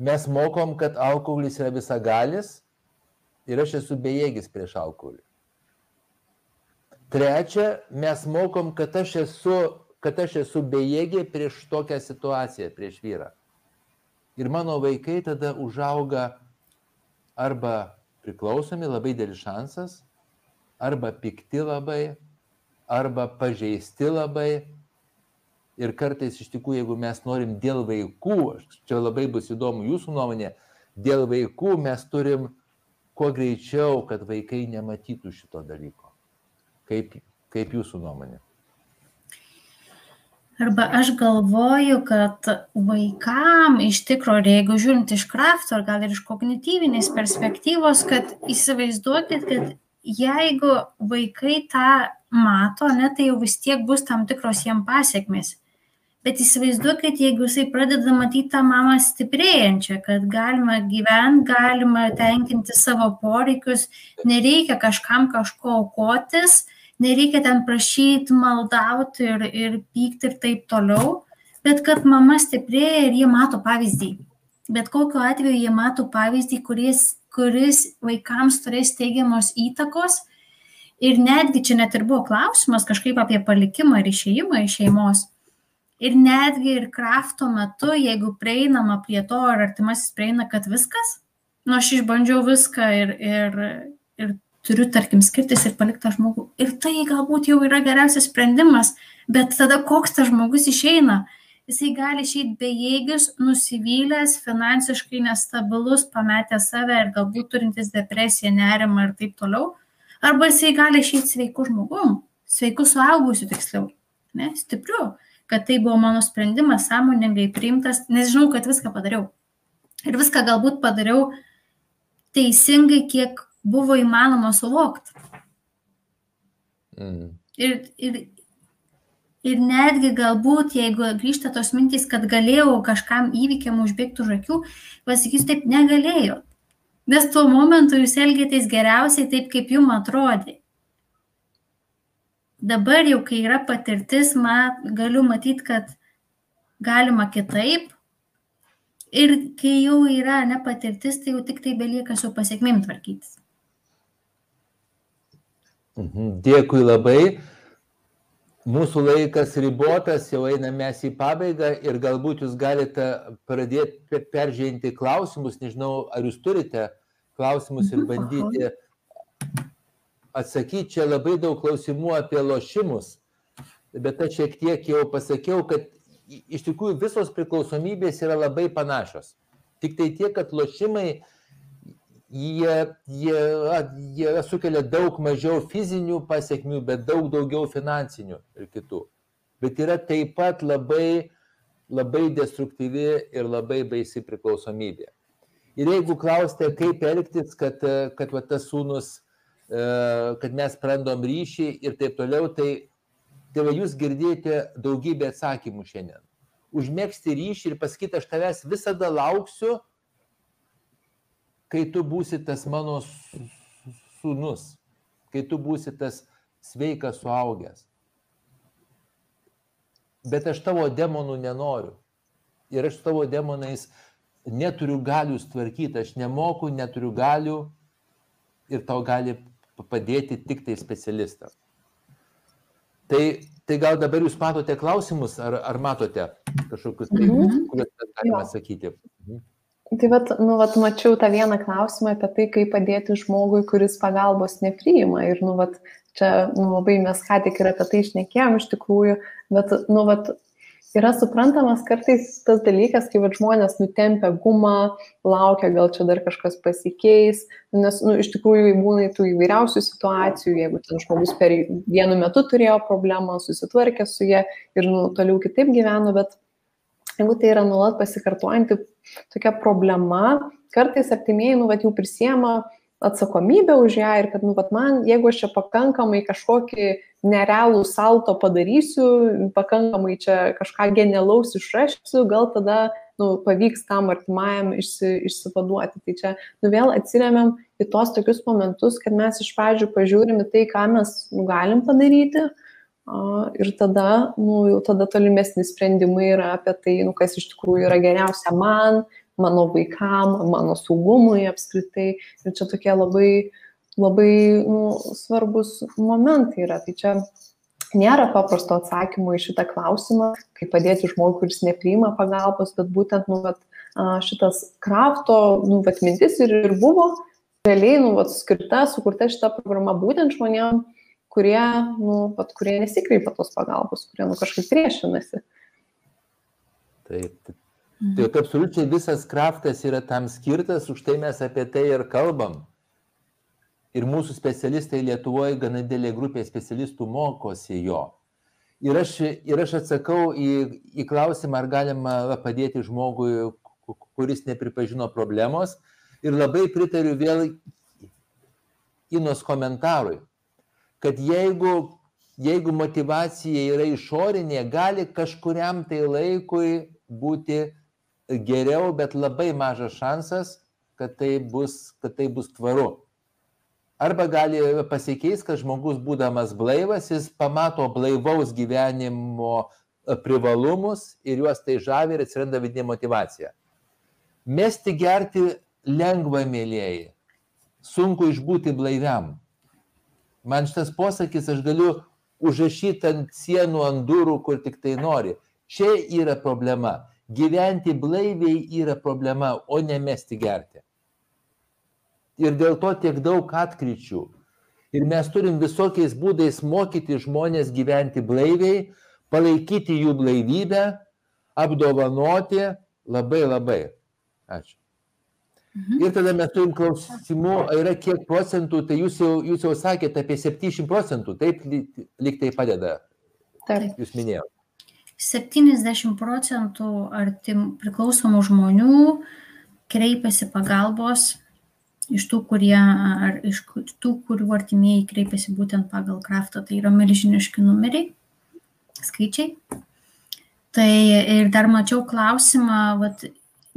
mes mokom, kad alkoholis yra visagalis ir aš esu bejėgis prieš alkoholį. Trečia, mes mokom, kad aš esu, kad aš esu bejėgė prieš tokią situaciją, prieš vyrą. Ir mano vaikai tada užauga arba priklausomi, labai dėlis šansas, arba pikti labai, arba pažeisti labai. Ir kartais iš tikrųjų, jeigu mes norim dėl vaikų, čia labai bus įdomu jūsų nuomonė, dėl vaikų mes turim kuo greičiau, kad vaikai nematytų šito dalyko. Kaip, kaip jūsų nuomonė? Arba aš galvoju, kad vaikam iš tikrųjų, jeigu žiūrint iš krafto, ar gal ir iš kognityvinės perspektyvos, kad įsivaizduokit, kad jeigu vaikai tą mato, ne, tai jau vis tiek bus tam tikros jiem pasiekmes. Bet įsivaizduokit, jeigu jisai pradeda matyti tą mamą stiprėjančią, kad galima gyventi, galima tenkinti savo poreikius, nereikia kažkam kažko aukotis, nereikia ten prašyti, maldauti ir, ir pykti ir taip toliau, bet kad mama stiprėja ir jie mato pavyzdį. Bet kokiu atveju jie mato pavyzdį, kuris, kuris vaikams turės teigiamos įtakos. Ir netgi čia net ir buvo klausimas kažkaip apie palikimą ir išėjimą iš šeimos. Ir netgi ir krafto metu, jeigu prieinama prie to, ar artimasis prieina, kad viskas, nu aš išbandžiau viską ir, ir, turiu, tarkim, skirtis ir palikti tą žmogų. Ir tai galbūt jau yra geriausias sprendimas, bet tada koks tas žmogus išeina? Jisai gali išeiti bejėgis, nusivylęs, finansiškai nestabilus, pametęs save ir galbūt turintis depresiją, nerimą ir taip toliau. Arba jisai gali išeiti sveiku žmogum, sveiku suaugusiu tiksliau, ne, stipriu, kad tai buvo mano sprendimas, sąmoningai priimtas, nes žinau, kad viską padariau. Ir viską galbūt padariau teisingai, kiek buvo įmanoma suvokti. Mm. Ir, ir, ir netgi galbūt, jeigu grįžta tos mintys, kad galėjau kažkam įvykiam užbėgti už akių, pasakysiu taip, negalėjau. Nes tuo momentu jūs elgėtės geriausiai taip, kaip jums atrodė. Dabar jau, kai yra patirtis, mat, galiu matyti, kad galima kitaip. Ir kai jau yra nepatirtis, tai jau tik tai belieka su pasiekmėm tvarkytis. Mhm. Dėkui labai. Mūsų laikas ribotas, jau einame mes į pabaigą ir galbūt jūs galite pradėti peržengti klausimus, nežinau, ar jūs turite klausimus ir mhm. bandyti atsakyti. Čia labai daug klausimų apie lošimus, bet aš šiek tiek jau pasakiau, kad iš tikrųjų visos priklausomybės yra labai panašios. Tik tai tiek, kad lošimai jie, jie, jie sukelia daug mažiau fizinių pasiekmių, bet daug daugiau finansinių ir kitų. Bet yra taip pat labai, labai destruktyvi ir labai baisi priklausomybė. Ir jeigu klausite, kaip elgtis, kad, kad va, tas sūnus, e, kad mes prarandom ryšį ir taip toliau, tai, tai va, jūs girdėjote daugybę atsakymų šiandien. Užmėgsti ryšį ir pasakyti, aš tavęs visada lauksiu, kai tu būsi tas mano sūnus, kai tu būsi tas sveikas suaugęs. Bet aš tavo demonų nenoriu. Ir aš tavo demonais neturiu galių tvarkyti, aš nemoku, neturiu galių ir tau gali padėti tik tai specialistas. Tai, tai gal dabar jūs matote klausimus, ar, ar matote kažkokius, tai, mhm. kuriuos galime atsakyti? Mhm. Tai vat, nu, vat, mačiau tą vieną klausimą apie tai, kaip padėti žmogui, kuris pagalbos nepriima. Ir, nu, vat, čia nu, labai mes ką tik ir apie tai išnekėjom iš tikrųjų, bet, nu, vat, yra suprantamas kartais tas dalykas, kai vat, žmonės nutempia gumą, laukia, gal čia dar kažkas pasikeis, nes, nu, iš tikrųjų būna tų įvairiausių situacijų, jeigu ten žmogus per vienu metu turėjo problemą, susitvarkė su jie ir, nu, toliau kitaip gyveno, bet jeigu tai yra nuolat pasikartojanti tokia problema, kartais artimieji, nu, vat, jau prisiema atsakomybę už ją ir kad, nu, vat, man, jeigu aš čia pakankamai kažkokį nerealų salto padarysiu, pakankamai čia kažką genialaus išrašysiu, gal tada, nu, pavyks tam artimajam išsi, išsivaduoti. Tai čia, nu, vėl atsiriamėm į tos tokius momentus, kad mes iš pradžių pažiūrim į tai, ką mes nu, galim padaryti, Ir tada, nu, jau tada tolimesni sprendimai yra apie tai, nu, kas iš tikrųjų yra geriausia man, mano vaikam, mano saugumui apskritai. Ir čia tokie labai, labai nu, svarbus momentai yra. Tai čia nėra paprasto atsakymo į šitą klausimą, kaip padėti žmogui, kuris nepriima pagalbos, bet būtent nu, vat, šitas krafto nu, vat, mintis ir, ir buvo realiai nu, vat, skirta, sukurta šita programa būtent žmonėms kurie, nu, pat, kurie nesikreipia tos pagalbos, kurie nu, kažkaip priešinasi. Taip, taip. Tai absoliučiai visas kraftas yra tam skirtas, už tai mes apie tai ir kalbam. Ir mūsų specialistai Lietuvoje, gana didelė grupė specialistų mokosi jo. Ir aš, ir aš atsakau į, į klausimą, ar galima padėti žmogui, kuris nepripažino problemos. Ir labai pritariu vėl Inos komentarui kad jeigu, jeigu motivacija yra išorinė, gali kažkuriam tai laikui būti geriau, bet labai mažas šansas, kad tai bus, kad tai bus tvaru. Arba gali pasikeis, kad žmogus būdamas blaivas, jis pamato blaivaus gyvenimo privalumus ir juos tai žavi ir atsiranda vidinė motivacija. Mesti gerti lengva, mėlyjeji. Sunku išbūti blaiviam. Man šitas posakis aš galiu užrašyti ant sienų, ant durų, kur tik tai nori. Čia yra problema. Gyventi blaiviai yra problema, o ne mesti gerti. Ir dėl to tiek daug atkryčių. Ir mes turim visokiais būdais mokyti žmonės gyventi blaiviai, palaikyti jų blaivybę, apdovanoti labai labai. Ačiū. Mhm. Ir tada mes turim klausimų, yra kiek procentų, tai jūs jau, jūs jau sakėte apie 70 procentų, taip lyg tai padeda. Taip. Jūs minėjote. 70 procentų artim priklausomų žmonių kreipiasi pagalbos iš tų, kurie, ar iš tų, kurių artimieji kreipiasi būtent pagal kraftą. Tai yra milžiniški numeriai, skaičiai. Tai ir dar mačiau klausimą, vat,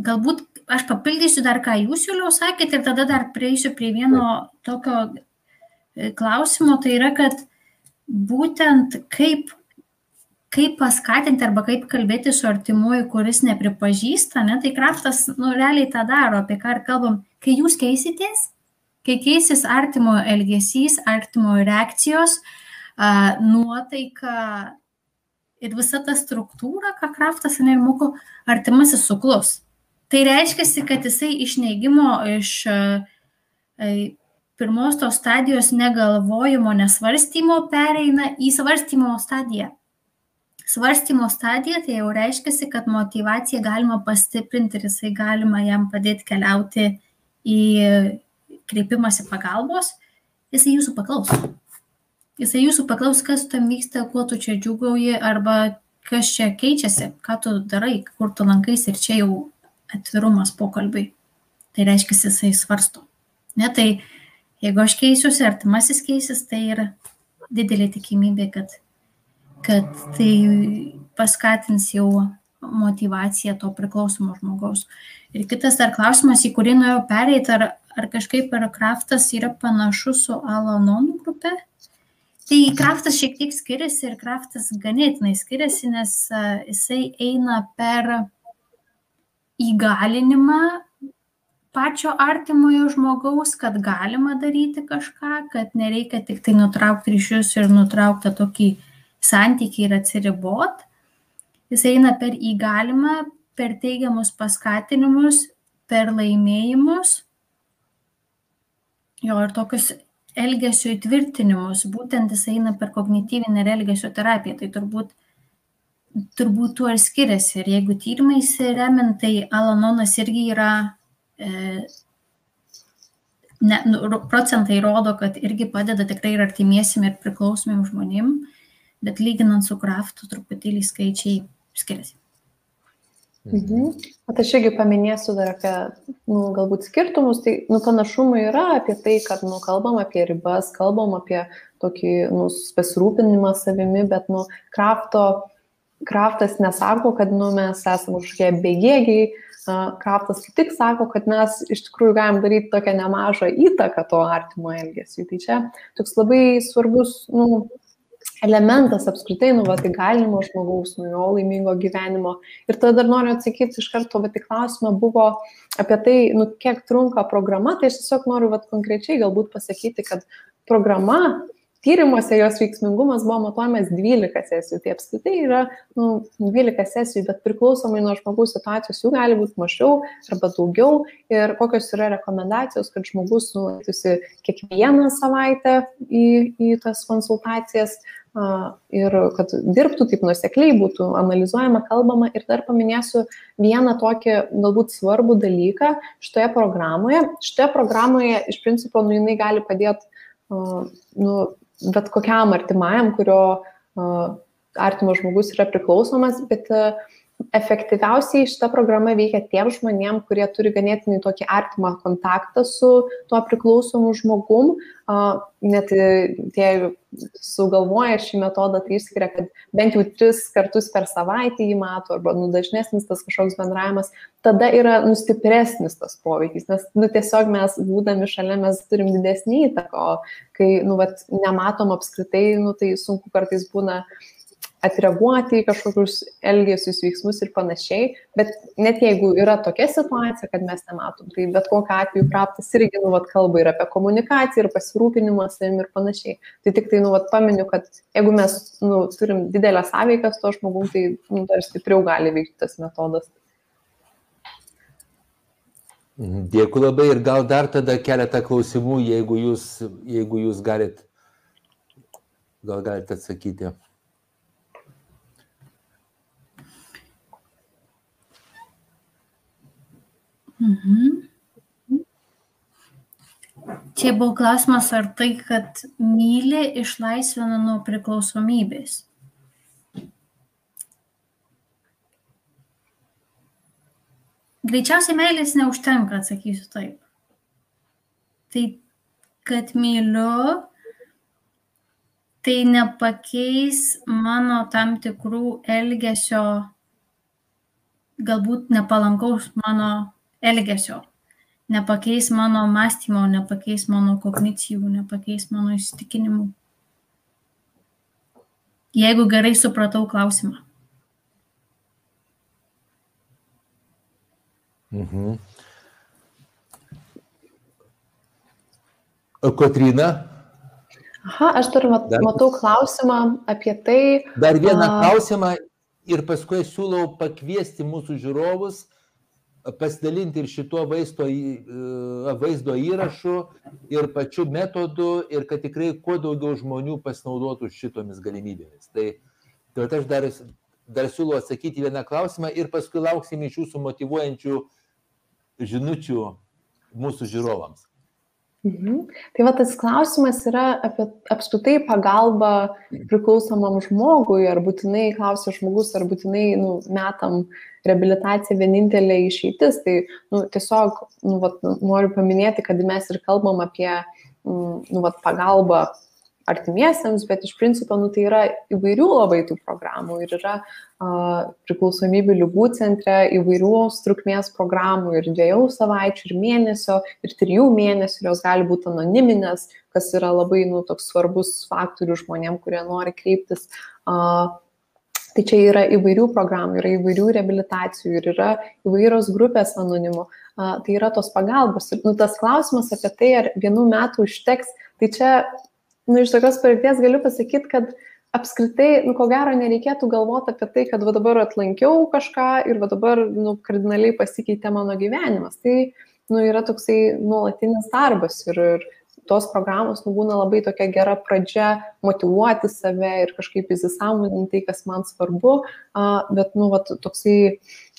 galbūt aš papildysiu dar, ką jūs Juliau sakėte ir tada dar prieisiu prie vieno tokio e, klausimo, tai yra, kad būtent kaip, kaip paskatinti arba kaip kalbėti su artimuoju, kuris nepripažįsta, ne, tai kraftas, nu, realiai tą daro, apie ką ir kalbam, kai jūs keisitės, kai keisis artimo elgesys, artimo reakcijos, nuotaika ir visa ta struktūra, ką kraftas ir moko, artimasis suklus Tai reiškia, kad jisai iš neigimo, iš e, e, pirmos tos stadijos negalvojimo, nesvarstymo pereina į svarstymo stadiją. Svarstymo stadija tai jau reiškia, kad motivaciją galima pastiprinti ir jisai galima jam padėti keliauti į kreipimąsi pagalbos, jisai jūsų paklaus. Jisai jūsų paklaus, kas tam vyksta, kuo tu čia džiugauji arba kas čia keičiasi, ką tu darai, kur tu lankais ir čia jau atvirumas pokalbiui. Tai reiškia, jisai svarsto. Ne, tai jeigu aš keisiuosi, artimasis keisis, tai yra didelė tikimybė, kad, kad tai paskatins jau motivaciją to priklausomo žmogaus. Ir kitas dar klausimas, į kurį norėjau pereiti, ar, ar kažkaip ar kraftas yra panašus su Alanonų grupe. Tai kraftas šiek tiek skiriasi ir kraftas ganėtinai skiriasi, nes jisai eina per įgalinimą pačio artimojo žmogaus, kad galima daryti kažką, kad nereikia tik tai nutraukti ryšius ir nutraukti tokį santykį ir atsiribot. Jis eina per įgalimą, per teigiamus paskatinimus, per laimėjimus. Jo ir tokius elgesio įtvirtinimus, būtent jis eina per kognityvinę ir elgesio terapiją. Tai turbūt turbūt tuo ir skiriasi. Ir jeigu tyrimais remiant, tai alanonas irgi yra, e, ne, nu, procentai rodo, kad irgi padeda tikrai ir artimiesim ir priklausomim žmonėm, bet lyginant su kraftu truputėlį skaičiai skiriasi. Mhm. At aš irgi paminėsiu dar apie, nu, galbūt skirtumus, tai, nu, panašumai yra apie tai, kad, nu, kalbam apie ribas, kalbam apie tokį, nu, pasirūpinimą savimi, bet, nu, krafto Kraftas nesako, kad nu, mes esame kažkokie bėgėgiai, Kraftas kaip tik sako, kad mes iš tikrųjų galim daryti tokią nemažą įtaką to artimo elgesiui. Tai čia toks labai svarbus nu, elementas apskritai, nu, vat, įgalinimo žmogaus, nu, jo laimingo gyvenimo. Ir tada dar noriu atsakyti iš karto, bet į klausimą buvo apie tai, nu, kiek trunka programa, tai aš tiesiog noriu, vat, konkrečiai galbūt pasakyti, kad programa tyrimuose jos veiksmingumas buvo matuojamas 12 sesijų. Tai apskritai yra nu, 12 sesijų, bet priklausomai nuo žmogaus situacijos jų gali būti mažiau arba daugiau. Ir kokios yra rekomendacijos, kad žmogus nuėtųsi kiekvieną savaitę į, į tas konsultacijas ir kad dirbtų taip nusekliai, būtų analizuojama, kalbama. Ir dar paminėsiu vieną tokį galbūt svarbų dalyką šitoje programoje. Šitoje programoje iš principo nu, jinai gali padėti nu, bet kokiam artimajam, kurio artimas žmogus yra priklausomas, bet efektyviausiai šita programa veikia tiem žmonėm, kurie turi ganėtinai tokį artimą kontaktą su tuo priklausomu žmogum. Net tie sugalvoja šį metodą, tai išskiria, kad bent jau tris kartus per savaitę jį mato, arba nu, dažnesnis tas kažkoks bendravimas, tada yra nustipresnis tas poveikis, nes nu, tiesiog mes, būdami šalia, mes turim didesnį įtaką, o kai nu, vat, nematom apskritai, nu, tai sunku kartais būna uh, atreaguoti į kažkokius elgesius, veiksmus ir panašiai, bet net jeigu yra tokia situacija, kad mes nematom, tai bet kokiu atveju praptas irgi, nu, vat, kalba ir apie komunikaciją, ir pasirūpinimą savim ir panašiai. Tai tik tai, nu, vat, paminiu, kad jeigu mes, nu, turim didelę sąveiką su to žmogum, tai, nu, dar stipriau gali veikti tas metodas. Mhm, dėkui labai ir gal dar tada keletą klausimų, jeigu jūs, jeigu jūs galit, gal galite atsakyti. Mhm. Čia buvo klausimas, ar tai, kad myli, išlaisvina nuo priklausomybės. Greičiausiai meilės neužtenka, atsakysiu taip. Tai, kad myliu, tai nepakeis mano tam tikrų elgesio, galbūt nepalankaus mano elgesio, nepakeis mano mąstymo, nepakeis mano kognicijų, nepakeis mano įsitikinimų. Jeigu gerai supratau klausimą. Mhm. Kotrina? Aha, aš dar mat, dar, matau klausimą apie tai. Dar vieną a... klausimą ir paskui siūlau pakviesti mūsų žiūrovus pasidalinti ir šituo vaizdo, e, vaizdo įrašu, ir pačiu metodu, ir kad tikrai kuo daugiau žmonių pasinaudotų šitomis galimybėmis. Tai, tai aš dar, dar siūlau atsakyti vieną klausimą ir paskui lauksim iš jūsų motivuojančių žinučių mūsų žiūrovams. Mhm. Tai va tas klausimas yra apie apskritai pagalbą priklausomam žmogui, ar būtinai klausia žmogus, ar būtinai nu, metam reabilitacija vienintelė išeitis. Tai nu, tiesiog nu, vat, noriu paminėti, kad mes ir kalbam apie mm, nu, vat, pagalbą artimiesiems, bet iš principo nu, tai yra įvairių labai tų programų ir yra a, priklausomybių lygų centre įvairių trukmės programų ir dviejų savaičių, ir mėnesio, ir trijų mėnesių, jos gali būti anoniminės, kas yra labai nu, toks svarbus faktorius žmonėm, kurie nori kreiptis. A, Tai čia yra įvairių programų, yra įvairių rehabilitacijų ir yra įvairios grupės anonimų. Tai yra tos pagalbos. Ir nu, tas klausimas apie tai, ar vienų metų užteks, tai čia nu, iš tokios patirties galiu pasakyti, kad apskritai, nu, ko gero, nereikėtų galvoti apie tai, kad va dabar atlankiau kažką ir va dabar, nu, kardinaliai pasikeitė mano gyvenimas. Tai, nu, yra toksai nuolatinis darbas ir, ir tos programos, nu, būna labai tokia gera pradžia motivuoti save ir kažkaip įsisamoninti tai, kas man svarbu, bet, nu, va, toksai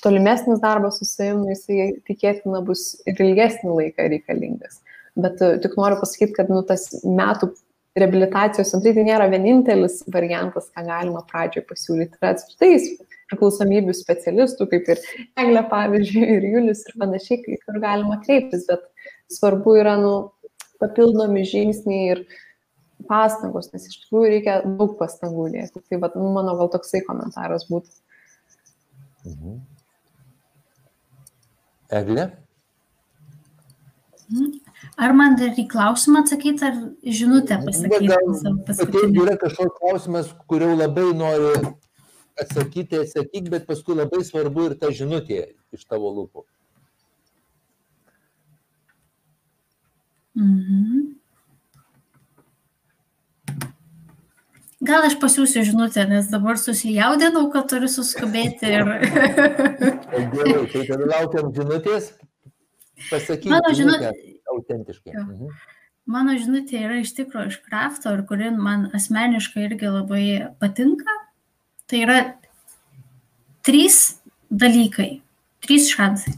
tolimesnis darbas su savimi, nu, jisai tikėtina bus ir ilgesnį laiką reikalingas. Bet uh, tik noriu pasakyti, kad, nu, tas metų reabilitacijos centrai tai nėra vienintelis variantas, ką galima pradžioje pasiūlyti. Yra apskritai priklausomybių specialistų, kaip ir Eglė, pavyzdžiui, ir Julius ir panašiai, kur galima kreiptis, bet svarbu yra nu, papildomi žingsniai ir pastangos, nes iš tikrųjų reikia daug pastangų dėti. Tai vat, nu, mano gal toksai komentaras būtų. Mhm. Eglė? Ar man dar į klausimą atsakyti, ar žinutę pasakyti? Jeigu yra kažkoks klausimas, kurio labai noriu atsakyti, atsakyk, bet paskui labai svarbu ir ta žinutė iš tavo lūpų. Mhm. Gal aš pasiūsiu žinutę, nes dabar susijaudinau, kad turiu suskubėti ir... Gerai, tai tada laukiam žinutės. Pasakykite. Mano žinutė. Autentiškai. Mhm. Mano žinutė yra iš tikrųjų iš krafto ir kuri man asmeniškai irgi labai patinka. Tai yra trys dalykai, trys šansai.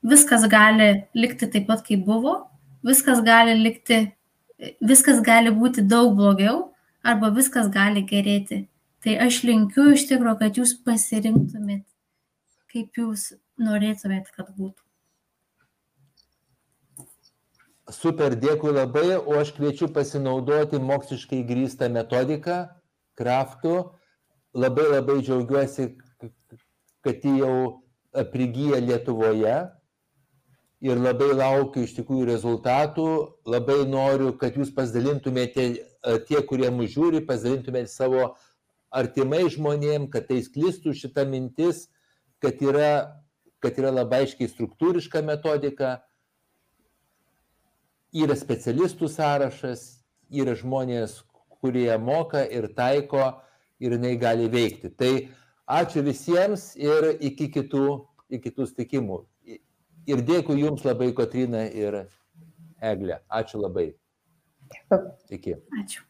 Viskas gali likti taip pat, kaip buvo, viskas gali likti, viskas gali būti daug blogiau arba viskas gali gerėti. Tai aš linkiu iš tikrųjų, kad jūs pasirinktumėt, kaip jūs norėtumėt, kad būtų. Super, dėkui labai, o aš kviečiu pasinaudoti moksliškai grįstą metodiką, kraftų. Labai labai džiaugiuosi, kad jį jau prigyja Lietuvoje ir labai laukiu iš tikrųjų rezultatų. Labai noriu, kad jūs pasidalintumėte, tie, kurie mūsų žiūri, pasidalintumėte savo artimai žmonėm, kad tai sklistų šitą mintis, kad yra, kad yra labai aiškiai struktūriška metodika, yra specialistų sąrašas, yra žmonės, kurie moka ir taiko ir jinai gali veikti. Tai ačiū visiems ir iki kitų, iki kitų stikimų. Ir dėkui Jums labai, Kotrina ir Eglė. Ačiū labai. Dėkui. Iki. Ačiū.